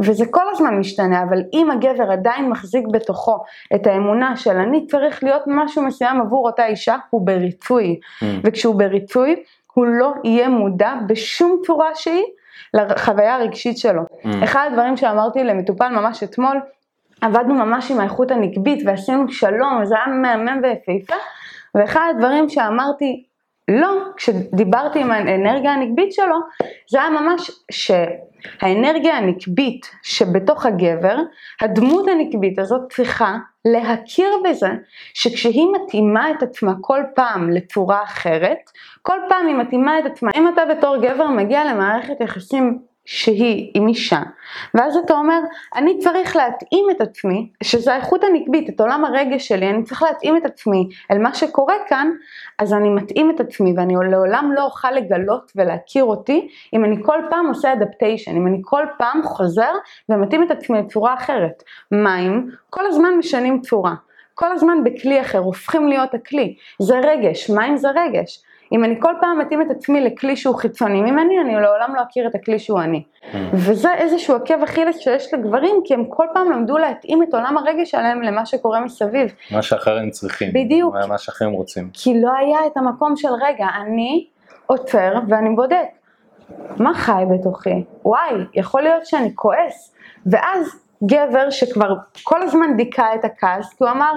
S2: וזה כל הזמן משתנה, אבל אם הגבר עדיין מחזיק בתוכו את האמונה של אני צריך להיות משהו מסוים עבור אותה אישה, הוא בריצוי.
S1: Mm.
S2: וכשהוא בריצוי, הוא לא יהיה מודע בשום צורה שהיא לחוויה הרגשית שלו.
S1: Mm.
S2: אחד הדברים שאמרתי למטופל ממש אתמול, עבדנו ממש עם האיכות הנקבית ועשינו שלום, וזה היה מהמם ויפהפה, ואחד הדברים שאמרתי לא, כשדיברתי עם האנרגיה הנקבית שלו, זה היה ממש שהאנרגיה הנקבית שבתוך הגבר, הדמות הנקבית הזאת צריכה להכיר בזה שכשהיא מתאימה את עצמה כל פעם לצורה אחרת, כל פעם היא מתאימה את עצמה. אם אתה בתור גבר מגיע למערכת יחסים שהיא עם אישה, ואז אתה אומר, אני צריך להתאים את עצמי, שזה האיכות הנקבית, את עולם הרגש שלי, אני צריך להתאים את עצמי אל מה שקורה כאן, אז אני מתאים את עצמי, ואני לעולם לא אוכל לגלות ולהכיר אותי, אם אני כל פעם עושה אדפטיישן, אם אני כל פעם חוזר ומתאים את עצמי לצורה אחרת. מים, כל הזמן משנים צורה. כל הזמן בכלי אחר, הופכים להיות הכלי. זה רגש, מים זה רגש. אם אני כל פעם מתאים את עצמי לכלי שהוא חיצוני ממני, אני לעולם לא אכיר את הכלי שהוא אני.
S1: Mm.
S2: וזה איזשהו עקב אכילס שיש לגברים, כי הם כל פעם למדו להתאים את עולם הרגש שלהם למה שקורה מסביב.
S1: מה שאחרים צריכים.
S2: בדיוק.
S1: מה שאחרים רוצים.
S2: כי לא היה את המקום של רגע, אני עוצר ואני בודק. מה חי בתוכי? וואי, יכול להיות שאני כועס. ואז גבר שכבר כל הזמן דיכא את הכעס, כי הוא אמר,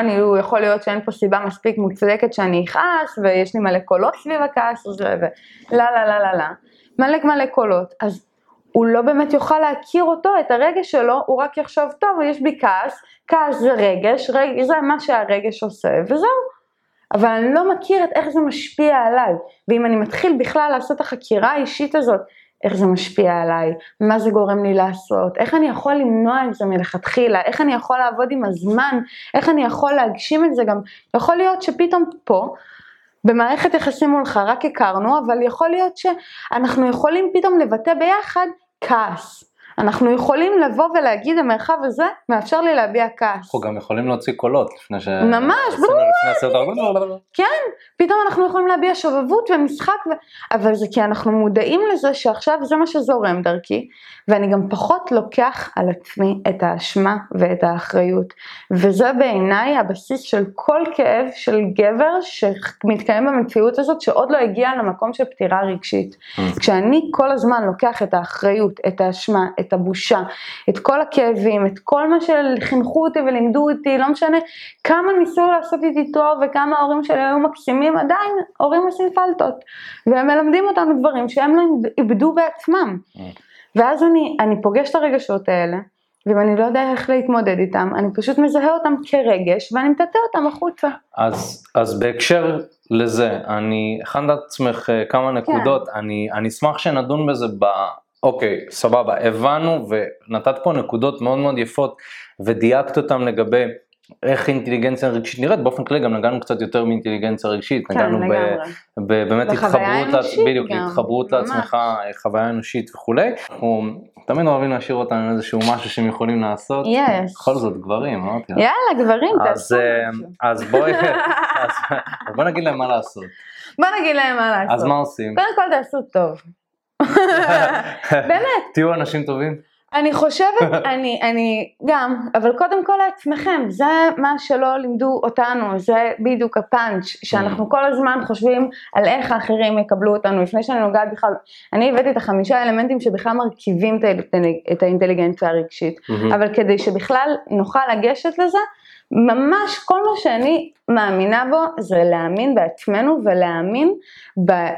S2: אני, הוא יכול להיות שאין פה סיבה מספיק מוצדקת שאני אכעס, ויש לי מלא קולות סביב הכעס, וזה, ולה לה לה לה לה, מלא מלא קולות, אז הוא לא באמת יוכל להכיר אותו, את הרגש שלו, הוא רק יחשוב, טוב, יש בי כעס, כעס זה רגש, רג... זה מה שהרגש עושה, וזהו. אבל אני לא מכיר את איך זה משפיע עליי, ואם אני מתחיל בכלל לעשות את החקירה האישית הזאת, איך זה משפיע עליי, מה זה גורם לי לעשות, איך אני יכול למנוע את זה מלכתחילה, איך אני יכול לעבוד עם הזמן, איך אני יכול להגשים את זה גם, יכול להיות שפתאום פה, במערכת יחסים מולך רק הכרנו, אבל יכול להיות שאנחנו יכולים פתאום לבטא ביחד כעס. אנחנו יכולים לבוא ולהגיד המרחב הזה מאפשר לי להביע כעס.
S1: אנחנו גם יכולים להוציא קולות לפני ש...
S2: ממש,
S1: הרבה.
S2: כן, פתאום אנחנו יכולים להביע שובבות ומשחק, ו... אבל זה כי אנחנו מודעים לזה שעכשיו זה מה שזורם דרכי, ואני גם פחות לוקח על עצמי את האשמה ואת האחריות. וזה בעיניי הבסיס של כל כאב של גבר שמתקיים במציאות הזאת, שעוד לא הגיע למקום של פטירה רגשית. כשאני כל הזמן לוקח את האחריות, את האשמה, את הבושה, את כל הכאבים, את כל מה שחינכו אותי ולימדו אותי, לא משנה כמה ניסו לעשות איתי טוב וכמה ההורים שלי היו מקסימים, עדיין הורים עושים פלטות. והם מלמדים אותנו דברים שהם לא איבדו בעצמם. ואז אני, אני פוגש את הרגשות האלה, ואם אני לא יודע איך להתמודד איתם, אני פשוט מזהה אותם כרגש ואני מטאטא אותם החוצה.
S1: אז, אז בהקשר לזה, אני הכנת לעצמך אה, כמה נקודות, כן. אני, אני אשמח שנדון בזה ב... אוקיי, סבבה, הבנו ונתת פה נקודות מאוד מאוד יפות ודייקת אותם לגבי איך אינטליגנציה רגשית נראית, באופן כללי גם נגענו קצת יותר מאינטליגנציה רגשית,
S2: כן,
S1: נגענו. ב, ב, באמת התחברות,
S2: אנושית
S1: בדיוק, התחברות. לעצמך, חוויה אנושית וכולי, אנחנו תמיד אוהבים להשאיר אותם עם איזשהו משהו שהם יכולים לעשות,
S2: יש.
S1: בכל זאת גברים, אמרתי.
S2: יאללה גברים,
S1: אז,
S2: תעשו
S1: אה,
S2: משהו.
S1: אז בואי, אז בוא נגיד להם מה לעשות,
S2: בוא נגיד להם מה לעשות.
S1: אז מה עושים?
S2: קודם כל תעשו טוב. באמת.
S1: תהיו אנשים טובים.
S2: אני חושבת, אני, אני גם, אבל קודם כל לעצמכם, זה מה שלא לימדו אותנו, זה בדיוק הפאנץ', שאנחנו כל הזמן חושבים על איך האחרים יקבלו אותנו, לפני שאני נוגעת בכלל, אני הבאתי את החמישה אלמנטים שבכלל מרכיבים את האינטליג- את האינטליגנציה הרגשית,
S1: מהמם.
S2: אבל כדי שבכלל נוכל לגשת לזה, ממש כל מה שאני מאמינה בו זה להאמין בעצמנו ולהאמין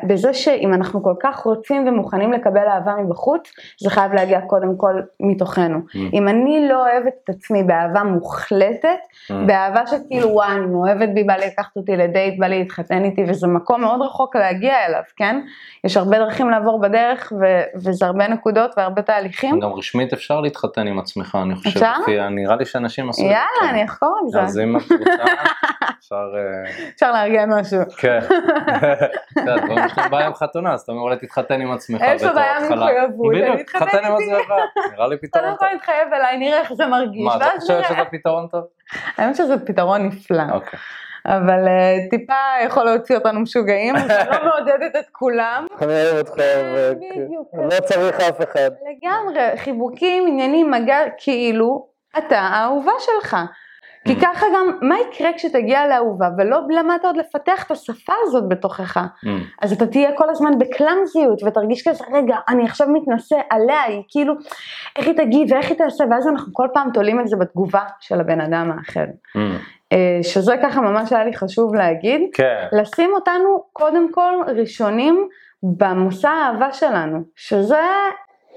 S2: בזה שאם אנחנו כל כך רוצים ומוכנים לקבל אהבה מבחוץ, זה חייב להגיע קודם כל מתוכנו.
S1: Mm.
S2: אם אני לא אוהבת את עצמי באהבה מוחלטת,
S1: Mm.
S2: באהבה שכאילו וואי אני מאוהבת בי, בא לי לקחת אותי לדייט, בא לי להתחתן איתי וזה מקום מאוד רחוק להגיע אליו, כן? יש הרבה דרכים לעבור בדרך ו- וזה הרבה נקודות והרבה תהליכים.
S1: גם רשמית אפשר להתחתן עם עצמך, אני חושב.
S2: אפשר?
S1: נראה לי שאנשים עשו את זה.
S2: יאללה,
S1: כן.
S2: אני אחקור את זה.
S1: אז אם את רוצה, אפשר... אה,
S2: אפשר לארגן משהו.
S1: כן. את יודעת, דברים יש להם בעיה עם חתונה, אז אתה אומר אולי תתחתן עם עצמך
S2: יש לו
S1: בתור
S2: בעיה
S1: התחלה.
S2: ממחויבות, אני אתחתן
S1: עם. עצמך, נראה לי
S2: אתה
S1: פתרון
S2: לא
S1: טוב.
S2: יכול להתחייב אליי, נראה איך זה מרגיש.
S1: מה, את לא
S2: ואז
S1: חושבת
S2: נראה.
S1: שזה פתרון טוב?
S2: האמת שזה פתרון נפלא.
S1: אוקיי.
S2: אבל אה, טיפה יכול להוציא אותנו משוגעים, אז אני לא מעודדת את כולם.
S1: אני אוהב אותך,
S2: בדיוק.
S1: לא צריך אף אחד.
S2: לגמרי, חיבוקים, עניינים, מגע, כאילו, אתה האהובה שלך. כי ככה גם, מה יקרה כשתגיע לאהובה ולא למדת עוד לפתח את השפה הזאת בתוכך? אז אתה תהיה כל הזמן בקלאמזיות ותרגיש כזה, רגע, אני עכשיו מתנשא עליה, היא כאילו, איך היא תגיב ואיך היא תעשה, ואז אנחנו כל פעם תולים את זה בתגובה של הבן אדם האחר. אה, שזה ככה ממש היה לי חשוב להגיד.
S1: כן.
S2: לשים אותנו קודם כל ראשונים במושא האהבה שלנו, שזה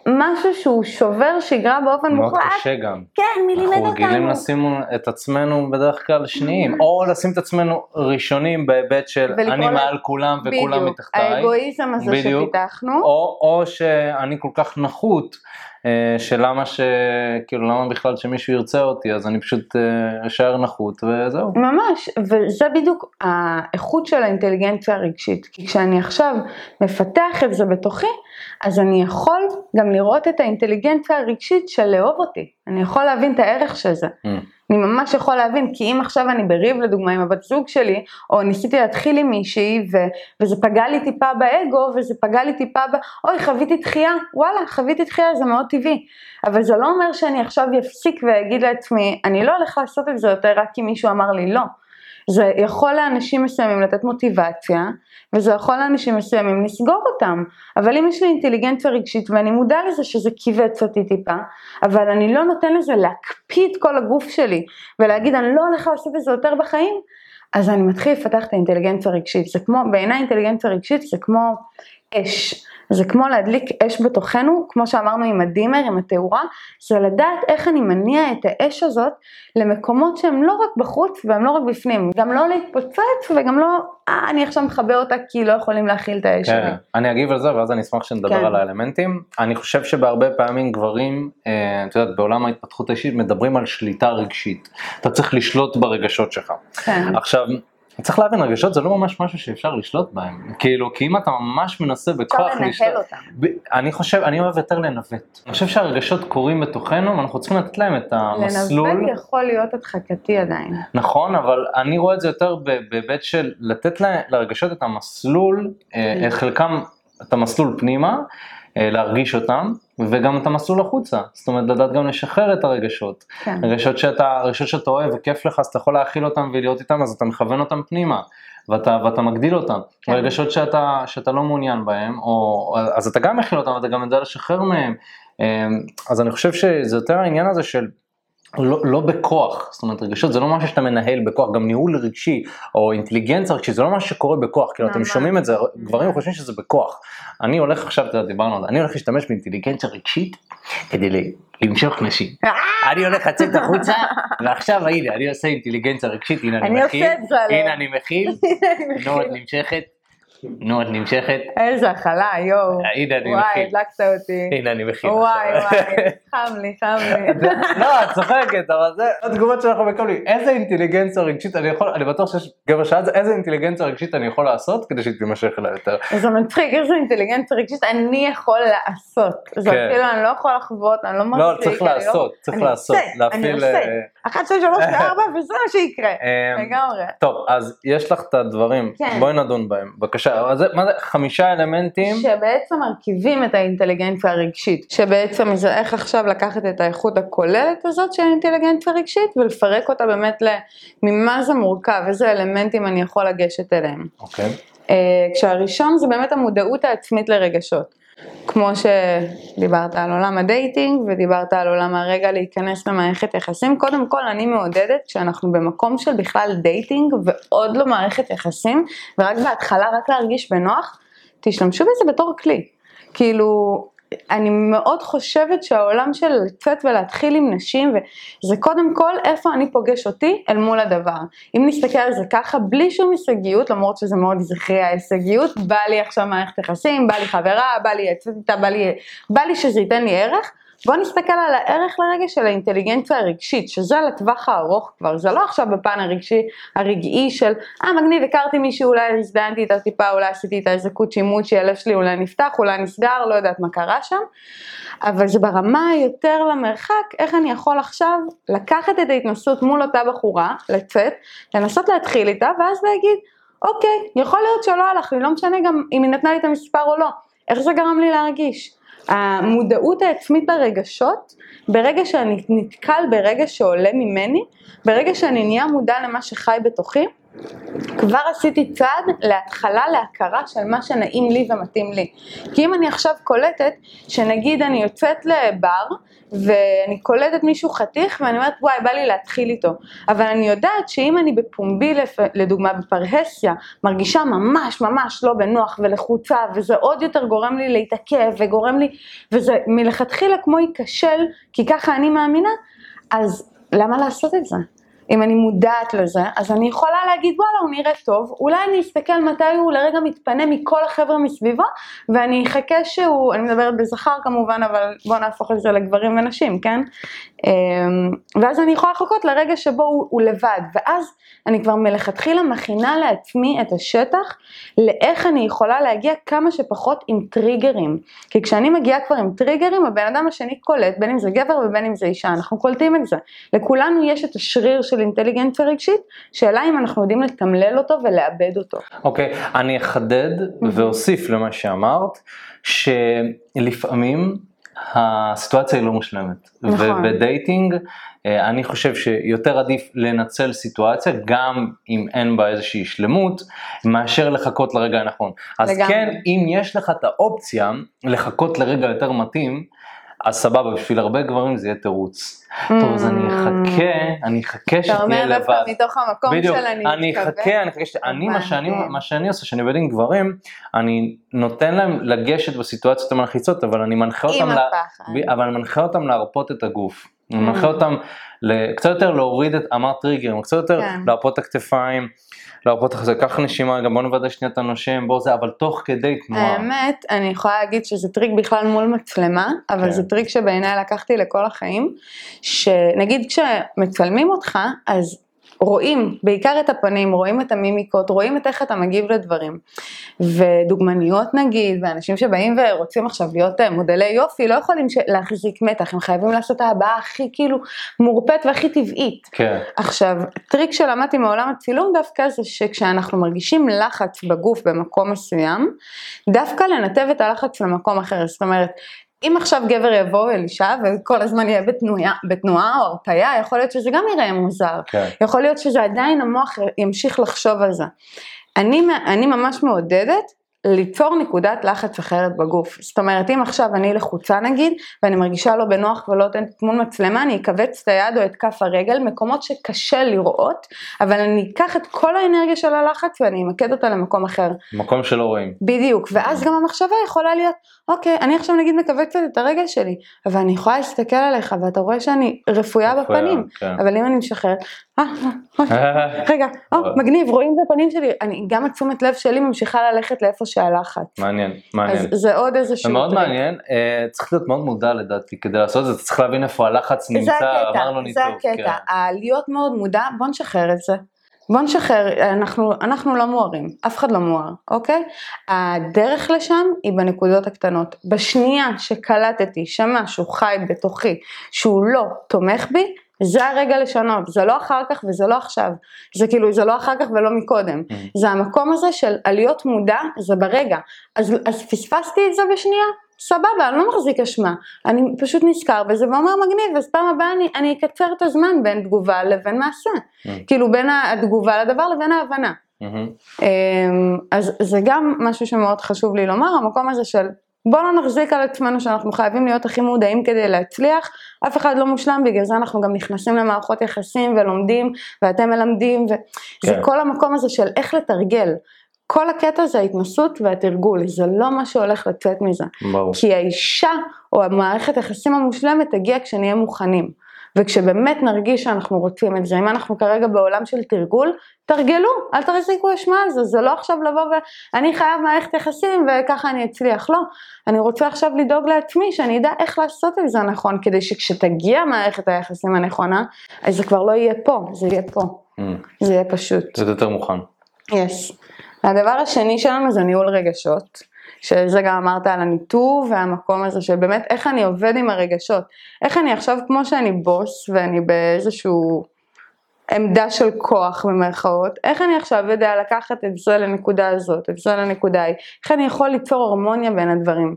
S2: משהו שהוא שובר שגרה באופן
S1: מאוד
S2: מוחלט.
S1: קשה גם.
S2: כן, מי לימד
S1: אנחנו רגילים
S2: אותנו?
S1: לשים את עצמנו בדרך כלל שניים, או לשים את עצמנו ראשונים בהיבט של אני מעל כולם וכולם
S2: בדיוק,
S1: מתחתיי,
S2: האגואיזם הזה
S1: בדיוק.
S2: שפיתחנו.
S1: או, שאני כל כך נחות, שלמה ש... כאילו למה בכלל שמישהו ירצה אותי, אז אני פשוט אה, אשאר נחות וזהו.
S2: ממש, וזה בדיוק האיכות של האינטליגנציה הרגשית. כי כשאני עכשיו מפתח את זה בתוכי, אז אני יכול גם לראות את האינטליגנציה הרגשית של לאהוב אותי. אני יכול להבין את הערך של זה.
S1: Mm.
S2: אני ממש יכול להבין, כי אם עכשיו אני בריב לדוגמה עם הבת זוג שלי, או ניסיתי להתחיל עם מישהי, ו- וזה פגע לי טיפה באגו, וזה פגע לי טיפה ב... אוי, חוויתי דחייה, וואלה, חוויתי דחייה, זה מאוד טבעי. אבל זה לא אומר שאני עכשיו אפסיק ואגיד לעצמי, אני לא הולך לעשות את זה יותר רק כי מישהו אמר לי לא. זה יכול לאנשים מסוימים לתת מוטיבציה, וזה יכול לאנשים מסוימים לסגור אותם. אבל אם יש לי אינטליגנציה רגשית ואני מודע לזה שזה כיווץ אותי טיפה, אבל אני לא נותן לזה להקפיא את כל הגוף שלי, ולהגיד אני לא הולך לעשות את זה יותר בחיים, אז אני מתחיל לפתח את האינטליגנציה הרגשית. זה כמו, בעיניי אינטליגנציה רגשית זה כמו אש. זה כמו להדליק אש בתוכנו, כמו שאמרנו עם הדימר, עם התאורה, זה לדעת איך אני מניע את האש הזאת למקומות שהם לא רק בחוץ והם לא רק בפנים, גם לא להתפוצץ וגם לא, אה, אני עכשיו מכבה אותה כי לא יכולים להכיל את האש שלי.
S1: כן, אני אגיב על זה ואז אני אשמח שנדבר
S2: כן.
S1: על האלמנטים. אני חושב שבהרבה פעמים גברים, אה, את יודעת, בעולם ההתפתחות האישית מדברים על שליטה רגשית. אתה צריך לשלוט ברגשות שלך.
S2: כן.
S1: עכשיו, צריך להבין, רגשות זה לא ממש משהו שאפשר לשלוט בהם. כאילו, כי אם אתה ממש מנסה בכוח
S2: אפשר לנהל אותם.
S1: ב- אני חושב, אני אוהב יותר לנווט. אני חושב שהרגשות קורים בתוכנו ואנחנו צריכים לתת להם את המסלול.
S2: לנווט יכול להיות הדחקתי עדיין.
S1: נכון, אבל אני רואה את זה יותר בהיבט של לתת לרגשות את המסלול, אה, חלקם, את המסלול פנימה, אה, להרגיש אותם, וגם את המסלול החוצה. זאת אומרת, לדעת גם לשחרר את הרגשות.
S2: כן.
S1: רגשות שאתה, רגשות שאתה אוהב וכיף לך, אז אתה יכול להכיל אותם ולהיות איתם, אז אתה מכוון אותם פנימה. ואתה, ואתה מגדיל אותם.
S2: כן.
S1: רגשות שאתה, שאתה לא מעוניין בהם, או, אז אתה גם מכיל אותם, ואתה גם יודע לשחרר מהם. אה, אז אני חושב שזה יותר העניין הזה של לא, לא בכוח, זאת אומרת רגשות זה לא משהו שאתה מנהל בכוח, גם ניהול רגשי או אינטליגנציה רגשית זה לא משהו שקורה בכוח, כאילו אתם. שומעים את זה, גברים חושבים שזה בכוח. אני הולך עכשיו, אתה יודע, דיברנו על זה, אני הולך להשתמש באינטליגנציה רגשית כדי למשוך נשים. אני הולך לצאת החוצה ועכשיו הנה אני עושה אינטליגנציה רגשית, הנה אני מכיל. הנה אני מכיל, נו את נמשכת, נו את נמשכת,
S2: איזה הכלה, יואו.
S1: הנה אני
S2: וואי,
S1: מכיל,
S2: הדלקת אותי.
S1: הנה אני מכיל.
S2: וואי. וואי, חם לי, חם לי.
S1: לא, את צוחקת, אבל זה התגובות שאנחנו מקבלים. איזה אינטליגנציה רגשית אני יכול, אני בטוח שיש גבר שאל את זה, איזה אינטליגנציה רגשית אני יכול לעשות כדי שהיא תימשך אליי יותר.
S2: זה מצחיק, איזה אינטליגנציה רגשית אני יכול לעשות. זה
S1: כן.
S2: אפילו אני לא יכול לחוות, אני לא
S1: לא. צריך
S2: אני לא-
S1: לעשות, צריך
S2: אני
S1: לעשות,
S2: עושה, אני
S1: להפעיל,
S2: עושה.
S1: אה,
S2: אחת, שתיים, שלוש וארבע, וזה מה שיקרה.
S1: אמ,
S2: לגמרי.
S1: טוב, אז יש לך את הדברים,
S2: כן.
S1: בואי נדון בהם. בבקשה, אז מה זה חמישה אלמנטים?
S2: שבעצם מרכיבים את האינטליגנציה הרגשית, שבעצם זה איך עכשיו לקחת את האיכות הכוללת הזאת של האינטליגנציה הרגשית ולפרק אותה באמת ממה זה מורכב, איזה אלמנטים אני יכול לגשת אליהם.
S1: אוקיי.
S2: אה, כשהראשון זה באמת המודעות העצמית לרגשות. כמו שדיברת על עולם ה dating ודיברת על עולם הרגע להיכנס למערכת יחסים, קודם כל אני מעודדת כשאנחנו במקום של בכלל dating ועוד לא מערכת יחסים ורק בהתחלה רק להרגיש בנוח, תשתמשו בזה בתור כלי. כאילו, אני מאוד חושבת שהעולם של לצאת ולהתחיל עם נשים, וזה קודם כל איפה אני פוגש אותי אל מול הדבר. אם נסתכל על זה ככה, בלי שום הישגיות, למרות שזה מאוד זכרי ההישגיות, בא לי עכשיו מערכת יחסים, בא לי חברה, בא לי לצאת איתה, בא לי, בא לי שזה ייתן לי ערך. בוא נסתכל על הערך לרגע של האינטליגנציה הרגשית, שזה לטווח הארוך כבר, זה לא עכשיו בפן הרגשי, הרגעי של, אה מגניב, הכרתי מישהו, אולי הזדהנתי איתה טיפה, אולי עשיתי איתה איזה קוצ'י מוצ'י, הלב שלי אולי נפתח, אולי נסגר, לא יודעת מה קרה שם, אבל זה ברמה היותר למרחק, איך אני יכול עכשיו לקחת את ההתנסות מול אותה בחורה, לצאת, לנסות להתחיל איתה, ואז להגיד, אוקיי, יכול להיות שלא הלך לי, לא משנה גם אם היא נתנה לי את המספר או לא, איך זה גרם לי להרגיש. המודעות העצמית לרגשות, ברגע שאני נתקל ברגע שעולה ממני, ברגע שאני נהיה מודע למה שחי בתוכי, כבר עשיתי צעד להתחלה להכרה של מה שנעים לי ומתאים לי. כי אם אני עכשיו קולטת, שנגיד אני יוצאת לבר, ואני קולטת מישהו חתיך, ואני אומרת וואי בא לי להתחיל איתו, אבל אני יודעת שאם אני בפומבי לדוגמה בפרהסיה, מרגישה ממש ממש לא בנוח ולחוצה, וזה עוד יותר גורם לי להתעכב וגורם לי, וזה מלכתחילה כמו ייכשל, כי ככה אני מאמינה, אז למה לעשות את זה? אם אני מודעת לזה, אז אני יכולה להגיד וואלה הוא נראה טוב, אולי אני אסתכל מתי הוא לרגע מתפנה מכל החבר'ה מסביבו, ואני אחכה שהוא, אני מדברת בזכר כמובן, אבל בואו נהפוך את זה לגברים ונשים, כן? אמ, ואז אני יכולה לחכות לרגע שבו הוא, הוא לבד, ואז אני כבר מלכתחילה מכינה לעצמי את השטח לאיך אני יכולה להגיע כמה שפחות עם טריגרים. כי כשאני מגיעה כבר עם טריגרים, הבן אדם השני קולט, בין אם זה גבר ובין אם זה אישה, אנחנו קולטים את זה. לכולנו יש את השריר של אינטליגנציה רגשית, שאלה אם אנחנו יודעים לתמלל אותו ולאבד אותו.
S1: אוקיי, אני אחדד ואוסיף למה שאמרת, שלפעמים הסיטואציה היא לא מושלמת.
S2: נכון.
S1: ובדייטינג אה, אני חושב שיותר עדיף לנצל סיטואציה, גם אם אין בה איזושהי שלמות, מאשר לחכות לרגע הנכון. אז
S2: לגמרי.
S1: כן, אם יש לך את האופציה לחכות לרגע יותר מתאים, אז סבבה, בשביל הרבה גברים זה יהיה תירוץ. טוב, אז אני אחכה, אני אחכה
S2: אתה
S1: שתהיה
S2: אומר
S1: לבד.
S2: דווקא מתוך המקום
S1: בדיוק,
S2: של אני
S1: אני
S2: מתכוון.
S1: אחכה, אני אחכה, ש- אני, מה שאני. מה שאני עושה, שאני עובד עם גברים, אני נותן להם לגשת בסיטואציות המלחיצות, אבל אני מנחה אותם, לה- אבל אני מנחה אותם להרפות את הגוף. אני
S2: Mm.
S1: מנחה אותם ל- קצת יותר להוריד את, אמרת טריגרים, קצת יותר
S2: כן.
S1: להרפות את הכתפיים, להרפות את החזה, קח נשימה, גם בוא נוודא שנייה שאתה נושם, בוא זה, אבל תוך כדי תנועה.
S2: האמת, אני יכולה להגיד שזה טריק בכלל מול מצלמה, אבל
S1: כן.
S2: זה טריק שבעיניי לקחתי לכל החיים, שנגיד כשמצלמים אותך, אז רואים בעיקר את הפנים, רואים את המימיקות, רואים את איך אתה מגיב לדברים. ודוגמניות נגיד, ואנשים שבאים ורוצים עכשיו להיות אה, מודלי יופי, לא יכולים להחזיק מתח, הם חייבים לעשות את ההבעה הכי כאילו מורפאת והכי טבעית.
S1: כן,
S2: עכשיו, טריק שלמדתי מעולם הצילום דווקא זה שכשאנחנו מרגישים לחץ בגוף במקום מסוים, דווקא לנתב את הלחץ למקום אחר. זאת אומרת, אם עכשיו גבר יבוא אל אישה וכל הזמן יהיה בתנועה, בתנועה או הרפאיה, יכול להיות שזה גם יראה מוזר.
S1: כן.
S2: יכול להיות שזה עדיין המוח ימשיך לחשוב על זה. אני, אני ממש מעודדת ליצור נקודת לחץ אחרת בגוף. זאת אומרת, אם עכשיו אני לחוצה נגיד, ואני מרגישה לא בנוח ולא נותנת מול מצלמה, אני אכווץ את היד או את כף הרגל, מקומות שקשה לראות, אבל אני אקח את כל האנרגיה של הלחץ ואני אמקד אותה למקום אחר.
S1: מקום שלא רואים.
S2: בדיוק, ואז גם המחשבה יכולה להיות, אוקיי, אני עכשיו נגיד מכווצת את הרגל שלי, אבל אני יכולה להסתכל עליך ואתה רואה שאני רפויה בפנים,
S1: כן.
S2: אבל אם אני משחררת, אה, אה, אה, רגע, או, מגניב, רואים את הפנים שלי, אני, גם התשומת לב שלי ממשיכה ללכת לאיפה שהלחץ.
S1: מעניין, מעניין.
S2: אז זה עוד איזשהו
S1: זה מאוד
S2: טריק.
S1: מעניין, אה, צריך להיות מאוד מודע לדעתי כדי לעשות את זה, אתה צריך להבין איפה הלחץ
S2: זה
S1: נמצא,
S2: הקטע,
S1: אמרנו
S2: זה
S1: ניתוב.
S2: הקטע,
S1: כן.
S2: ה- להיות מאוד מודע, בוא נשחרר את זה. בוא נשחרר, אנחנו, אנחנו לא מוארים, אף אחד לא מואר, אוקיי? הדרך לשם היא בנקודות הקטנות. בשנייה שקלטתי שמשהו חי בתוכי שהוא לא תומך בי, זה הרגע לשנות, זה לא אחר כך וזה לא עכשיו, זה כאילו, זה לא אחר כך ולא מקודם,
S1: Mm-hmm.
S2: זה המקום הזה של להיות מודע, זה ברגע, אז, אז פספסתי את זה בשנייה, סבבה, אני לא מחזיק אשמה, אני פשוט נזכר בזה ואומר מגניב, אז פעם הבאה אני, אני אקצר את הזמן בין תגובה לבין מעשה, כאילו בין התגובה לדבר לבין ההבנה.
S1: מהמם.
S2: אמ, אז זה גם משהו שמאוד חשוב לי לומר, המקום הזה של בוא לא נחזיק על עצמנו שאנחנו חייבים להיות הכי מודעים כדי להצליח, אף אחד לא מושלם, בגלל זה אנחנו גם נכנסים למערכות יחסים ולומדים, ואתם מלמדים, וזה
S1: כן.
S2: כל המקום הזה של איך לתרגל. כל הקטע זה ההתנסות והתרגול, זה לא מה שהולך לצאת מזה.
S1: ברור.
S2: כי האישה או המערכת היחסים המושלמת תגיע כשנהיה מוכנים. וכשבאמת נרגיש שאנחנו רוצים את זה, אם אנחנו כרגע בעולם של תרגול, תרגלו, אל תחזיקו אשמה על זה, זה לא עכשיו לבוא ואני חייב מערכת יחסים וככה אני אצליח, לא. אני רוצה עכשיו לדאוג לעצמי, שאני אדע איך לעשות את זה נכון, כדי שכשתגיע מערכת היחסים הנכונה, אז זה כבר לא יהיה פה, זה יהיה פה,
S1: מהמם.
S2: זה יהיה פשוט.
S1: זה יותר מוכן.
S2: יש. הדבר השני שלנו זה ניהול רגשות, שזה גם אמרת על הניתוב והמקום הזה של באמת איך אני עובד עם הרגשות. איך אני עכשיו, כמו שאני בוס ואני באיזשהו עמדה של כוח במרכאות, איך אני עכשיו יודע לקחת את זה לנקודה הזאת, את זה לנקודה ההיא, איך אני יכול ליצור הרמוניה בין הדברים.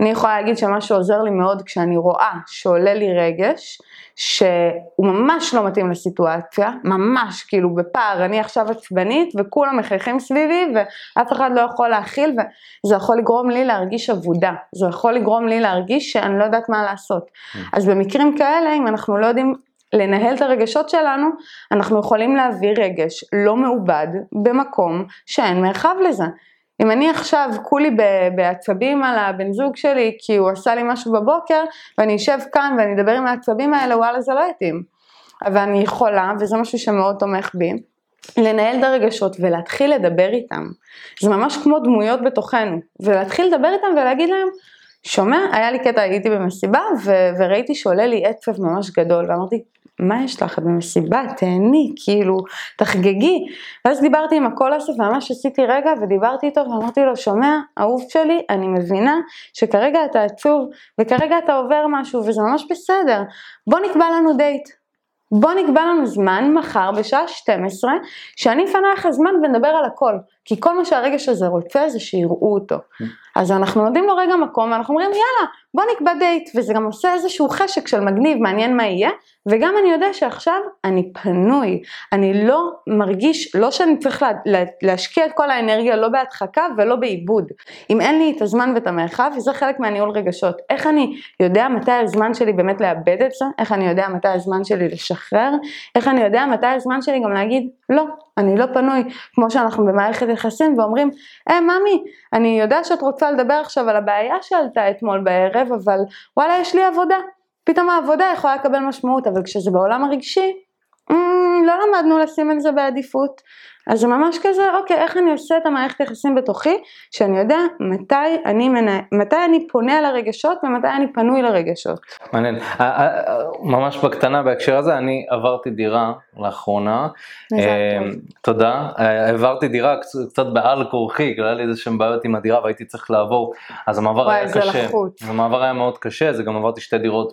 S2: אני יכולה להגיד שמה שעוזר לי מאוד כשאני רואה שעולה לי רגש, שהוא ממש לא מתאים לסיטואציה, ממש כאילו בפער, אני עכשיו עצבנית וכולם מחייכים סביבי ואף אחד לא יכול להכיל וזה יכול לגרום לי להרגיש אבודה, זה יכול לגרום לי להרגיש שאני לא יודעת מה לעשות. אז במקרים כאלה, אם אנחנו לא יודעים לנהל את הרגשות שלנו, אנחנו יכולים להביא רגש לא מעובד במקום שאין מרחב לזה. אם אני עכשיו כולי בעצבים על הבן זוג שלי כי הוא עשה לי משהו בבוקר ואני אשב כאן ואני אדבר עם העצבים האלה, וואלה זה לא יתאים. אבל אני יכולה, וזה משהו שמאוד תומך בי, לנהל את הרגשות ולהתחיל לדבר איתם. זה ממש כמו דמויות בתוכנו, ולהתחיל לדבר איתם ולהגיד להם, שומע, היה לי קטע, הייתי במסיבה ו- וראיתי שעולה לי עצב ממש גדול, ואמרתי, מה יש לך, את במסיבה, תהני, כאילו, תחגגי. ואז דיברתי עם הקול הזה, וממש עשיתי רגע, ודיברתי איתו, ואמרתי לו, שומע, אהוב שלי, אני מבינה שכרגע אתה עצוב, וכרגע אתה עובר משהו, וזה ממש בסדר. בוא נקבע לנו דייט. בוא נקבע לנו זמן מחר בשעה 12, שאני אפנה לך זמן ונדבר על הכל. כי כל מה שהרגש הזה רוצה זה שיראו אותו. אז אנחנו נותנים לו רגע מקום ואנחנו אומרים יאללה בוא נקבע דייט וזה גם עושה איזשהו חשק של מגניב מעניין מה יהיה. וגם אני יודע שעכשיו אני פנוי. אני לא מרגיש לא שאני צריך לה, לה, להשקיע את כל האנרגיה לא בהדחקה ולא בעיבוד. אם אין לי את הזמן ואת המרחב וזה חלק מהניהול רגשות. איך אני יודע מתי הזמן שלי באמת לאבד את זה? איך אני יודע מתי הזמן שלי לשחרר? איך אני יודע מתי הזמן שלי גם להגיד לא אני לא פנוי כמו שאנחנו במערכת יחסים ואומרים היי ממי אני יודע שאת רוצה לדבר עכשיו על הבעיה שעלתה אתמול בערב, אבל וואלה, יש לי עבודה. פתאום העבודה יכולה לקבל משמעות, אבל כשזה בעולם הרגשי, mm, לא למדנו לשים את זה בעדיפות. אז זה ממש כזה, אוקיי, איך אני עושה את המערכת יחסים בתוכי, שאני יודע מתי אני, מנה... מתי אני פונה על הרגשות ומתי אני פנוי לרגשות.
S1: מעניין. אה, אה, ממש בקטנה בהקשר הזה, אני עברתי דירה לאחרונה. אה. תודה. אה, העברתי דירה קצ- קצת בעל כורחי, כי היה לי איזה שהם בעיות עם הדירה והייתי צריך לעבור, אז המעבר
S2: וואי,
S1: היה
S2: זה
S1: קשה.
S2: לחוץ.
S1: המעבר היה מאוד קשה, זה גם עברתי שתי דירות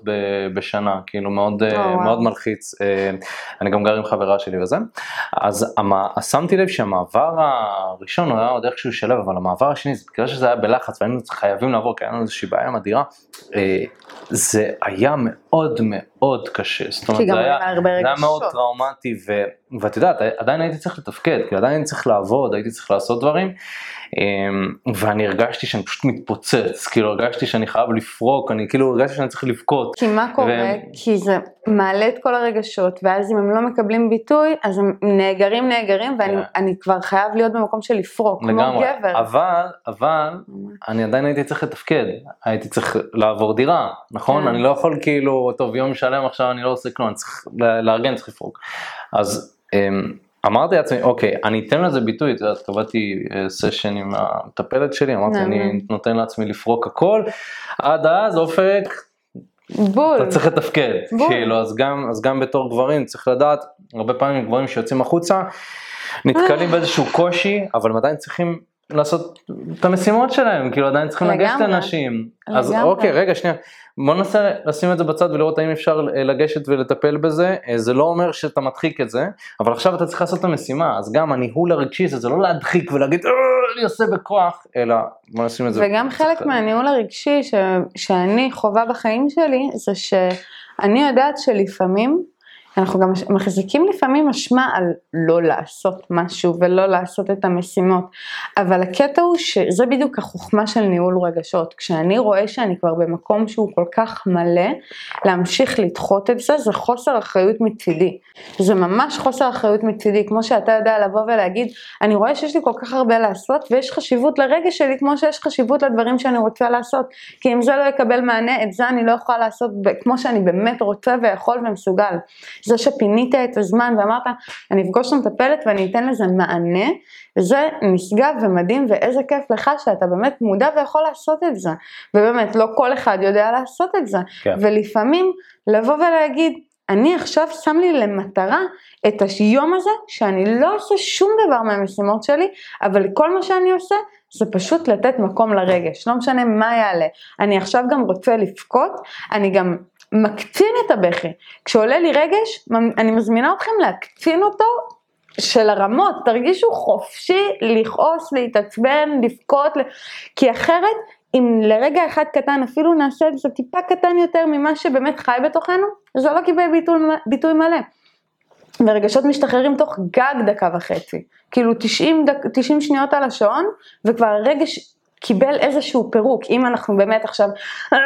S1: בשנה, כאילו מאוד, אה, מלחיץ. אה, אני גם גר עם חברה שלי וזה. אז המ- שמתי לב שהמעבר הראשון היה עוד איכשהו שלב, אבל המעבר השני, זה בגלל שזה היה בלחץ והיינו חייבים לעבור, כי היה לנו איזושהי בעיה עם הדירה, אה, זה היה מאוד מאוד קשה. זאת אומרת, זה היה, זה היה מאוד. טראומטי, ו, ואת יודעת, עדיין הייתי צריך לתפקד, כי עדיין הייתי צריך לעבוד, הייתי צריך לעשות דברים, אמ, ואני הרגשתי שאני פשוט מתפוצץ, כאילו הרגשתי שאני חייב לפרוק, אני כאילו הרגשתי שאני צריך לבכות.
S2: כי מה קורה?
S1: ו-
S2: כי זה מעלה את כל הרגשות, ואז אם הם לא מקבלים ביטוי, אז הם נאגרים נאגרים, ואני
S1: כן.
S2: אני כבר חייב להיות במקום של לפרוק, כמו
S1: לגמרי,
S2: גבר.
S1: אבל, אבל, אני עדיין הייתי צריך לתפקד, הייתי צריך לעבור דירה, נכון?
S2: כן.
S1: אני לא יכול כאילו, טוב יום שלם עכשיו אני לא עושה כלום, אני צריך לארגן, צריך לפרוק. אז אמ, אמרתי לעצמי, אוקיי, אני אתן לזה ביטוי, את יודעת, קבעתי אה, סשן עם המטפלת שלי, אמרתי. אני נותן לעצמי לפרוק הכל, עד אז אופק,
S2: בול.
S1: אתה צריך לתפקד,
S2: בול.
S1: כאילו, אז גם, אז גם בתור גברים צריך לדעת, הרבה פעמים גברים שיוצאים החוצה, נתקלים באיזשהו קושי, אבל הם עדיין צריכים לעשות את המשימות שלהם, כאילו עדיין צריכים לגשת
S2: לגמרי.
S1: לאנשים. אז
S2: לגמרי.
S1: אוקיי, רגע, שנייה. בוא ננסה לשים את זה בצד ולראות האם אפשר לגשת ולטפל בזה. אה, זה לא אומר שאתה מדחיק את זה, אבל עכשיו אתה צריך לעשות את המשימה, אז גם הניהול הרגשי זה, זה לא להדחיק ולהגיד, "אה, אני עושה בכוח, אלא בוא נשים את זה.
S2: וגם חלק מהניהול הרגשי ש, שאני חווה בחיים שלי, זה שאני יודעת שלפעמים, אנחנו גם מחזיקים לפעמים אשמה על לא לעשות משהו ולא לעשות את המשימות, אבל הקטע הוא שזה בדיוק החוכמה של ניהול רגשות. כשאני רואה שאני כבר במקום שהוא כל כך מלא, להמשיך לדחות את זה, זה חוסר אחריות מצידי. זה ממש חוסר אחריות מצידי, כמו שאתה יודע לבוא ולהגיד, אני רואה שיש לי כל כך הרבה לעשות ויש חשיבות לרגש שלי כמו שיש חשיבות לדברים שאני רוצה לעשות, כי אם זה לא יקבל מענה, את זה אני לא יכולה לעשות כמו שאני באמת רוצה ויכול ומסוגל. זה שפינית את הזמן ואמרת, אני אפגוש את המטפלת ואני אתן לזה מענה, זה נשגב ומדהים ואיזה כיף לך שאתה באמת מודע ויכול לעשות את זה. ובאמת, לא כל אחד יודע לעשות את זה.
S1: כן.
S2: ולפעמים לבוא ולהגיד, אני עכשיו שם לי למטרה את היום הזה שאני לא עושה שום דבר מהמשימות שלי, אבל כל מה שאני עושה זה פשוט לתת מקום לרגש, לא משנה מה יעלה. אני עכשיו גם רוצה לבכות, אני גם מקצין את הבכי. כשעולה לי רגש, אני מזמינה אתכם להקצין אותו של הרמות, תרגישו חופשי לכעוס, להתעצבן, לבכות, כי אחרת אם לרגע אחד קטן אפילו נעשה את זה טיפה קטן יותר ממה שבאמת חי בתוכנו, זה לא קיבל ביטוי, ביטוי מלא. ורגשות משתחררים תוך גג דקה וחצי, כאילו 90, דק, 90 שניות על השעון וכבר הרגש קיבל איזשהו פירוק, אם אנחנו באמת עכשיו, "אה,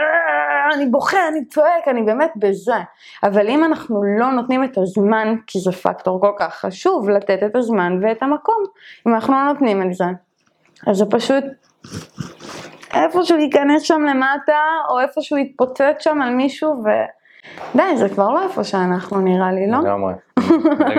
S2: אני בוכה, אני צועק, אני באמת בזה, אבל אם אנחנו לא נותנים את הזמן, כי זה פקטור כל כך חשוב, לתת את הזמן ואת המקום, אם אנחנו לא נותנים את זה, אז זה פשוט איפשהו ייכנס שם למטה, או איפשהו יתפוצץ שם על מישהו, ודי, זה כבר לא איפה שאנחנו נראה לי, לא?
S1: לגמרי, לגמרי.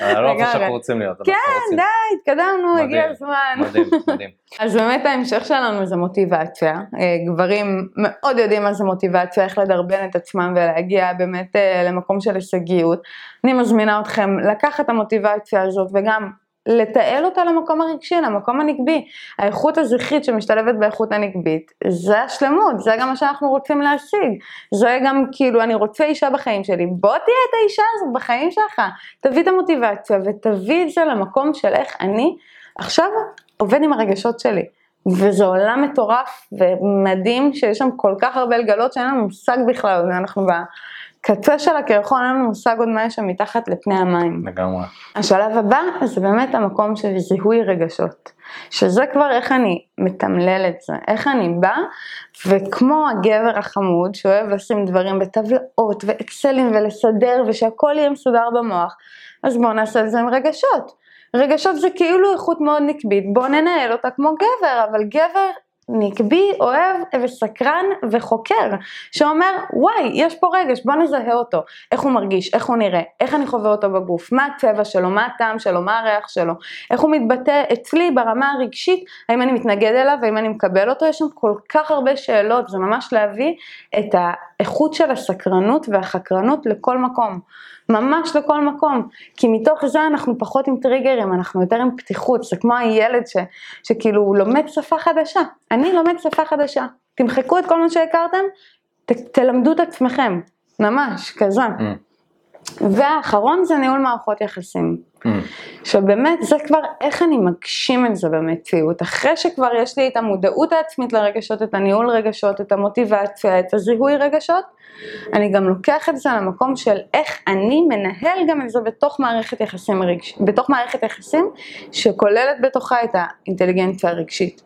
S1: לא איפה. שאנחנו רוצים להיות.
S2: כן, די, התקדמנו, הגיע הזמן.
S1: מדהים, מדהים.
S2: אז באמת ההמשך שלנו זה מוטיבציה. אה, גברים מאוד יודעים מה זה מוטיבציה, איך לדרבן את עצמם ולהגיע באמת אה, למקום של הישגיות. אני מזמינה אתכם לקחת את המוטיבציה הזאת וגם לתעל אותה למקום הרגשי, למקום הנקבי. האיכות הזכרית שמשתלבת באיכות הנקבית, זה השלמות, זה גם מה שאנחנו רוצים להשיג. זה גם כאילו, אני רוצה אישה בחיים שלי, בוא תהיה את האישה הזאת בחיים שלך. תביא את המוטיבציה ותביא את זה למקום של איך אני עכשיו עובד עם הרגשות שלי. וזה עולם מטורף ומדהים שיש שם כל כך הרבה לגלות שאין לנו מושג בכלל, אנחנו בקצה של הקרחון, אין לנו מושג עוד מה יש שם מתחת לפני המים.
S1: לגמרי.
S2: השלב הבא זה באמת המקום של זיהוי רגשות, שזה כבר איך אני מתמלל את זה, איך אני באה וכמו הגבר החמוד שאוהב לשים דברים בטבלאות ואקסלים ולסדר ושהכל יהיה מסודר במוח, אז בואו נעשה את זה עם רגשות. רגשות זה כאילו איכות מאוד נקבית, בואו ננהל אותה כמו גבר, אבל גבר נקבי, אוהב וסקרן וחוקר, שאומר וואי יש פה רגש בוא נזהה אותו, איך הוא מרגיש, איך הוא נראה, איך אני חווה אותו בגוף, מה הצבע שלו, מה הטעם שלו, מה הריח שלו, איך הוא מתבטא אצלי ברמה הרגשית, האם אני מתנגד אליו, האם אני מקבל אותו, יש שם כל כך הרבה שאלות, זה ממש להביא את האיכות של הסקרנות והחקרנות לכל מקום. ממש לכל מקום, כי מתוך זה אנחנו פחות עם טריגרים, אנחנו יותר עם פתיחות, זה כמו הילד ש, שכאילו הוא לומד שפה חדשה, אני לומד שפה חדשה, תמחקו את כל מה שהכרתם, ת, תלמדו את עצמכם, ממש, כזה.
S1: Mm.
S2: והאחרון זה ניהול מערכות יחסים,
S1: Mm.
S2: שבאמת זה כבר איך אני מגשים את זה במציאות, אחרי שכבר יש לי את המודעות העצמית לרגשות, את הניהול רגשות, את המוטיבציה, את הזיהוי רגשות, אני גם לוקח את זה למקום של איך אני מנהל גם את זה בתוך מערכת יחסים רגש... בתוך מערכת יחסים שכוללת בתוכה את האינטליגנציה הרגשית.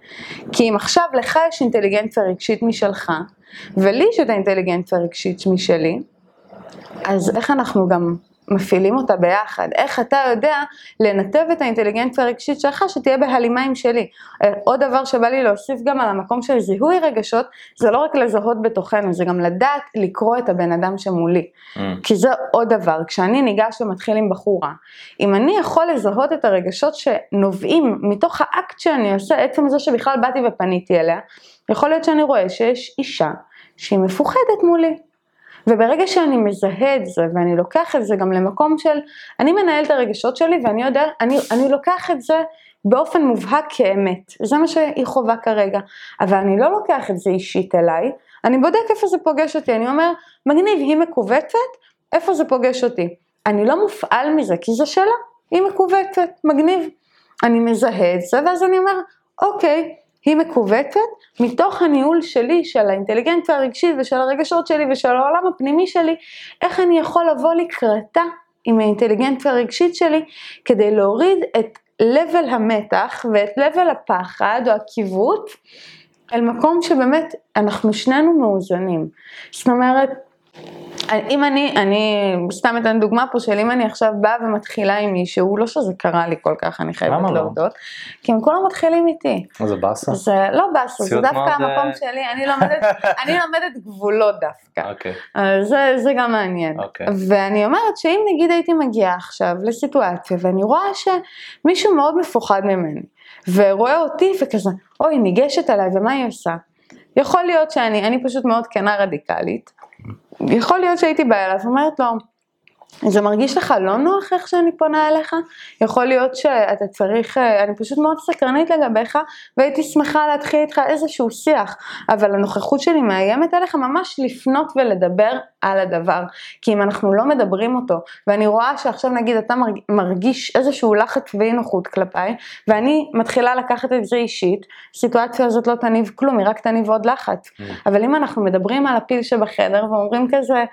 S2: כי אם עכשיו לך יש אינטליגנציה רגשית משלך, ולי יש את האינטליגנציה הרגשית משלי, אז איך אנחנו גם מפעילים אותה ביחד? איך אתה יודע לנתב את האינטליגנציה הרגשית שלך שתהיה בהלימה עם שלי? אה, עוד דבר שבא לי להוסיף גם על המקום של זיהוי רגשות, זה לא רק לזהות בתוכנו, זה גם לדעת לקרוא את הבן אדם שמולי.
S1: Mm.
S2: כי זה עוד דבר, כשאני ניגש ומתחיל עם בחורה, אם אני יכול לזהות את הרגשות שנובעים מתוך האקט שאני עושה, עצם זה שבכלל באתי ופניתי אליה, יכול להיות שאני רואה שיש אישה שהיא מפוחדת מולי. וברגע שאני מזהה את זה ואני לוקח את זה גם למקום של, אני מנהל את הרגשות שלי ואני יודע, אני, אני לוקח את זה באופן מובהק כאמת, זה מה שהיא חווה כרגע, אבל אני לא לוקח את זה אישית אליי, אני בודק איפה זה פוגש אותי, אני אומר, מגניב, היא מכווצת, איפה זה פוגש אותי? אני לא מופעל מזה, כי זו שאלה, היא מכווצת, מגניב. אני מזהה את זה, ואז אני אומר, אוקיי, היא מכווצת, מתוך הניהול שלי, של האינטליגנציה הרגשית ושל הרגשות שלי ושל העולם הפנימי שלי, איך אני יכול לבוא לקראתה עם האינטליגנציה הרגשית שלי, כדי להוריד את לבל המתח ואת לבל הפחד או הקיווט, אל מקום שבאמת אנחנו שנינו מאוזנים. זאת אומרת, אם אני, אני סתם אתן דוגמה פה של אם אני עכשיו באה ומתחילה עם מישהו, לא שזה קרה לי כל כך, אני חייבת
S1: למה לא?
S2: להודות, כי הם כולם מתחילים איתי.
S1: זה באסה?
S2: זה לא באסה, זה דווקא המקום
S1: אה,
S2: שלי, אני לומדת, אני לומדת גבולות דווקא.
S1: אוקיי.
S2: אה, זה, זה גם מעניין.
S1: אוקיי.
S2: ואני אומרת שאם נגיד הייתי מגיעה עכשיו לסיטואציה ואני רואה שמישהו מאוד מפוחד ממני, ורואה אותי וכזה, אוי, ניגשת אליי ומה היא עושה? יכול להיות שאני, אני פשוט מאוד כנה רדיקלית, יכול להיות שהייתי באה אליו ואומרת לו, זה מרגיש לך לא נוח איך שאני פונה אליך? יכול להיות שאתה צריך, אה, אני פשוט מאוד סקרנית לגביך והייתי שמחה להתחיל איתך איזשהו שיח, אבל הנוכחות שלי מאיימת עליך ממש לפנות ולדבר על הדבר, כי אם אנחנו לא מדברים אותו, ואני רואה שעכשיו נגיד אתה מרג- מרגיש איזשהו לחץ ואי נוחות כלפיי, ואני מתחילה לקחת את זה אישית, הסיטואציה הזאת לא תניב כלום, היא רק תניב עוד לחץ. אבל אם אנחנו מדברים על הפיל שבחדר ואומרים כזה,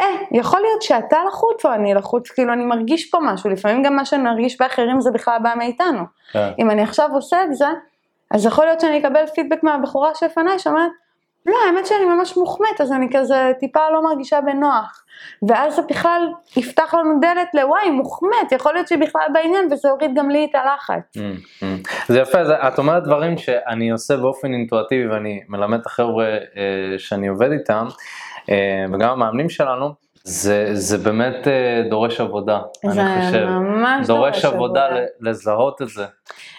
S2: אה, יכול להיות שאתה לחוץ או אני לחוץ, כאילו אני מרגיש פה משהו, לפעמים גם מה שנרגיש באחרים זה בכלל בא מאיתנו.
S1: כן.
S2: אם אני עכשיו עושה את זה, אז יכול להיות שאני אקבל פידבק מהבחורה שלפניי שאומרת, לא, האמת שאני ממש מוחמאת, אז אני כזה טיפה לא מרגישה בנוח. ואז זה בכלל יפתח לנו דלת לוואי, מוחמאת, יכול להיות שהיא בכלל בעניין וזה הוריד גם לי את הלחץ.
S1: Mm, mm. זה יפה, זה, את אומרת דברים שאני עושה באופן אינטואטיבי ואני מלמד את החבר'ה אה, שאני עובד איתם, וגם המאמנים שלנו, זה, זה באמת אה, דורש עבודה,
S2: זה
S1: אני חושב.
S2: ממש
S1: דורש עבודה
S2: עבודה.
S1: לזהות את זה.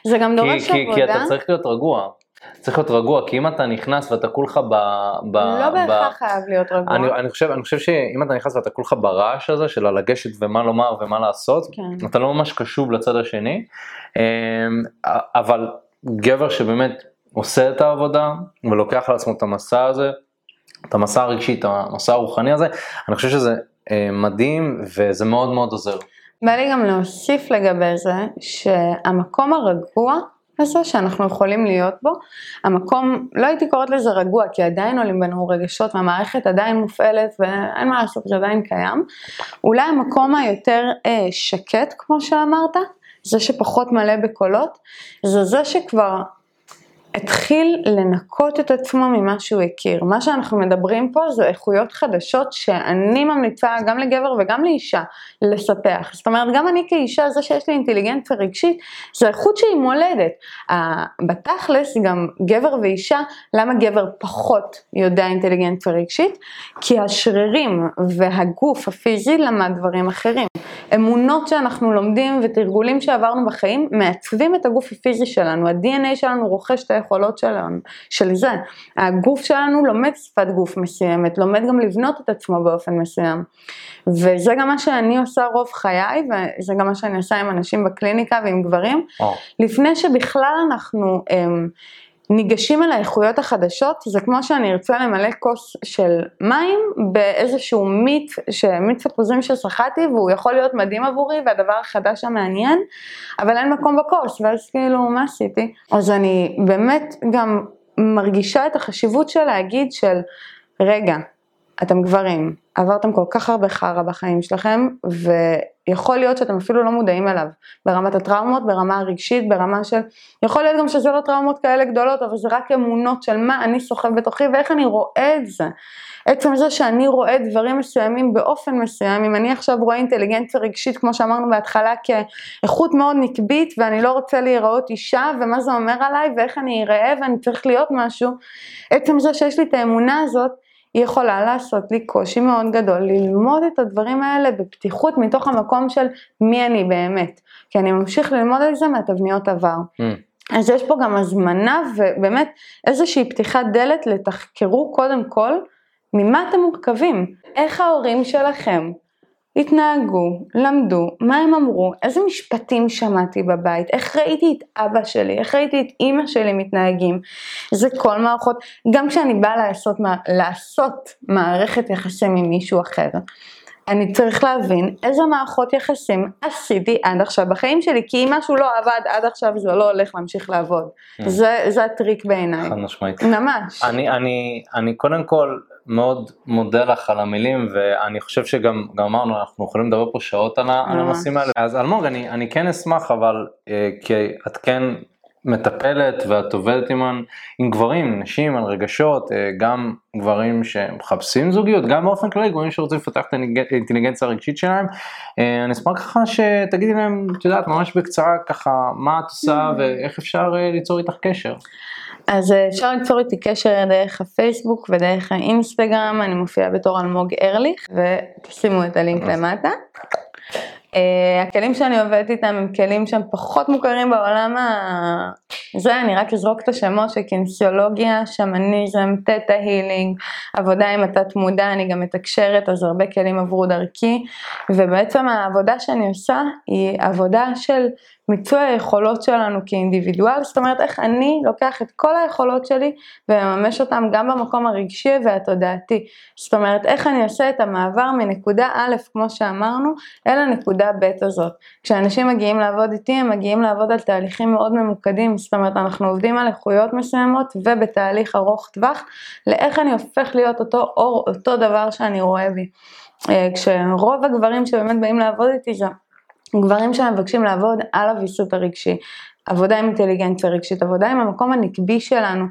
S2: זה גם
S1: כי,
S2: דורש
S1: כי, כי אתה
S2: עבודה,
S1: צריך להיות רגוע. צריך להיות רגוע, כי אם אתה נכנס ואתה כולך ב... ב
S2: לא
S1: ב-
S2: בהכרח חייב להיות רגוע.
S1: אני, אני, חושב, אני חושב שאם אתה נכנס ואתה כולך ברעש הזה של הלגשת ומה לומר ומה לעשות,
S2: כן.
S1: אתה לא ממש קשוב לצד השני, אמ, אבל גבר שבאמת עושה את העבודה ולוקח על עצמו את המסע הזה, את המסע הרגשי, את המסע הרוחני הזה, אני חושב שזה אה, מדהים וזה מאוד מאוד עוזר.
S2: בא לי גם להוסיף לגבי זה, שהמקום הרגוע הזה שאנחנו יכולים להיות בו, המקום, לא הייתי קוראת לזה רגוע, כי עדיין עולים בנו רגשות והמערכת עדיין מופעלת ואין מה לעשות, זה עדיין קיים. אולי המקום היותר אה, שקט, כמו שאמרת, זה שפחות מלא בקולות, זה זה שכבר התחיל לנקות את עצמו ממה שהוא הכיר. מה שאנחנו מדברים פה זה איכויות חדשות שאני ממליצה גם לגבר וגם לאישה לספח. זאת אומרת, גם אני כאישה, זה שיש לי אינטליגנציה רגשית, זו איכות שהיא מולדת. ה- בתכלס, גם גבר ואישה, למה גבר פחות יודע אינטליגנציה רגשית? כי השרירים והגוף הפיזי למד דברים אחרים. אמונות שאנחנו לומדים ותרגולים שעברנו בחיים מעצבים את הגוף הפיזי שלנו, ה-DNA שלנו רוכש את היכולות שלנו, של זה. הגוף שלנו לומד שפת גוף מסוימת, לומד גם לבנות את עצמו באופן מסוים. וזה גם מה שאני עושה רוב חיי, וזה גם מה שאני עושה עם אנשים בקליניקה ועם גברים,
S1: או,
S2: לפני שבכלל אנחנו הם, ניגשים אל האיכויות החדשות, זה כמו שאני ארצה למלא כוס של מים באיזשהו מיץ, מיץ תפוזים שסחטתי והוא יכול להיות מדהים עבורי והדבר החדש המעניין, אבל אין מקום בכוס, ואז כאילו מה עשיתי? אז אני באמת גם מרגישה את החשיבות של להגיד של רגע, אתם גברים, עברתם כל כך הרבה חרא בחיים שלכם, ויכול להיות שאתם אפילו לא מודעים אליו, ברמת הטראומות, ברמה הרגשית, ברמה של, יכול להיות גם שזה לא טראומות כאלה גדולות, אבל זה רק אמונות של מה אני סוחב בתוכי ואיך אני רואה את זה. עצם זה שאני רואה דברים מסוימים באופן מסוים, אם אני עכשיו רואה אינטליגנציה רגשית, כמו שאמרנו בהתחלה, כאיכות מאוד נקבית, ואני לא רוצה להיראות אישה, ומה זה אומר עליי, ואיך אני אראה, ואני צריך להיות משהו, עצם זה שיש לי את האמונה הזאת, היא יכולה לעשות לי קושי מאוד גדול ללמוד את הדברים האלה בפתיחות מתוך המקום של מי אני באמת, כי אני ממשיך ללמוד את זה מהתבניות עבר.
S1: mm,
S2: אז יש פה גם הזמנה ובאמת איזושהי פתיחת דלת לתחקרו קודם כל ממה אתם מורכבים, איך ההורים שלכם התנהגו, למדו, מה הם אמרו, איזה משפטים שמעתי בבית, איך ראיתי את אבא שלי, איך ראיתי את אימא שלי מתנהגים. זה כל מערכות, גם כשאני באה לעשות, לעשות מערכת יחסים עם מישהו אחר, אני צריך להבין איזה מערכות יחסים עשיתי עד עכשיו בחיים שלי, כי אם משהו לא עבד עד עכשיו זה לא הולך להמשיך לעבוד. Mm. זה, זה הטריק בעיניי.
S1: חד משמעית.
S2: ממש.
S1: אני, אני, אני קודם כל מאוד מודה לך על המילים ואני חושב שגם אמרנו אנחנו יכולים לדבר פה שעות על הנושאים האלה. אז אלמוג אני, אני כן אשמח אבל אה, כי את כן מטפלת ואת עובדת עם, עם גברים, נשים, על רגשות, אה, גם גברים שמחפשים זוגיות, גם באופן כללי גברים שרוצים לפתח את האינטליגנציה הרגשית שלהם. אה, אני אשמח ככה שתגידי להם, את יודעת, ממש בקצרה ככה, מה את עושה mm. ואיך אפשר אה, ליצור איתך קשר.
S2: אז אפשר ליצור איתי קשר דרך הפייסבוק ודרך האינסטגרם, אני מופיעה בתור אלמוג ארליך, ותשימו את הלינק למטה. אה, הכלים שאני עובדת איתם הם כלים שהם פחות מוכרים בעולם ה... זה, אני רק אזרוק את השמות של קינסיולוגיה, שמניזם, תטא הילינג, עבודה עם התת מודע, אני גם מתקשרת, אז הרבה כלים עברו דרכי, ובעצם העבודה שאני עושה היא עבודה של מיצוי היכולות שלנו כאינדיבידואל, זאת אומרת איך אני לוקח את כל היכולות שלי ומממש אותם גם במקום הרגשי והתודעתי. זאת אומרת איך אני עושה את המעבר מנקודה א', כמו שאמרנו, אל הנקודה ב' הזאת. כשאנשים מגיעים לעבוד איתי, הם מגיעים לעבוד על תהליכים מאוד ממוקדים, זאת אומרת אנחנו עובדים על איכויות מסוימות ובתהליך ארוך טווח, לאיך אני הופך להיות אותו אור, אותו דבר שאני רואה בי. אה, כשרוב הגברים שבאמת באים לעבוד איתי זה גברים שמבקשים לעבוד על הוויסות הרגשי, עבודה עם אינטליגנציה רגשית, עבודה עם המקום הנקבי שלנו,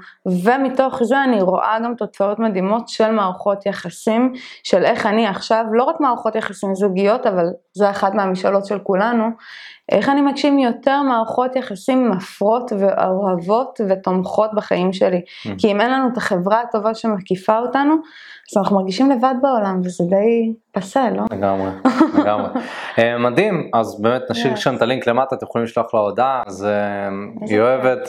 S2: ומתוך זה אני רואה גם תוצאות מדהימות של מערכות יחסים, של איך אני עכשיו, לא רק מערכות יחסים זוגיות, אבל זה אחת מהמשאלות של כולנו, איך אני מגשים יותר מערכות יחסים מפרות ואוהבות ותומכות בחיים שלי. Mm. כי אם אין לנו את החברה הטובה שמקיפה אותנו, אז אנחנו מרגישים לבד בעולם, וזה די פסה, לא?
S1: לגמרי, לגמרי. אה, מדהים, אז באמת נשאיר שם את הלינק למטה, אתם יכולים לשלוח לה הודעה, אז אה, היא אוהבת.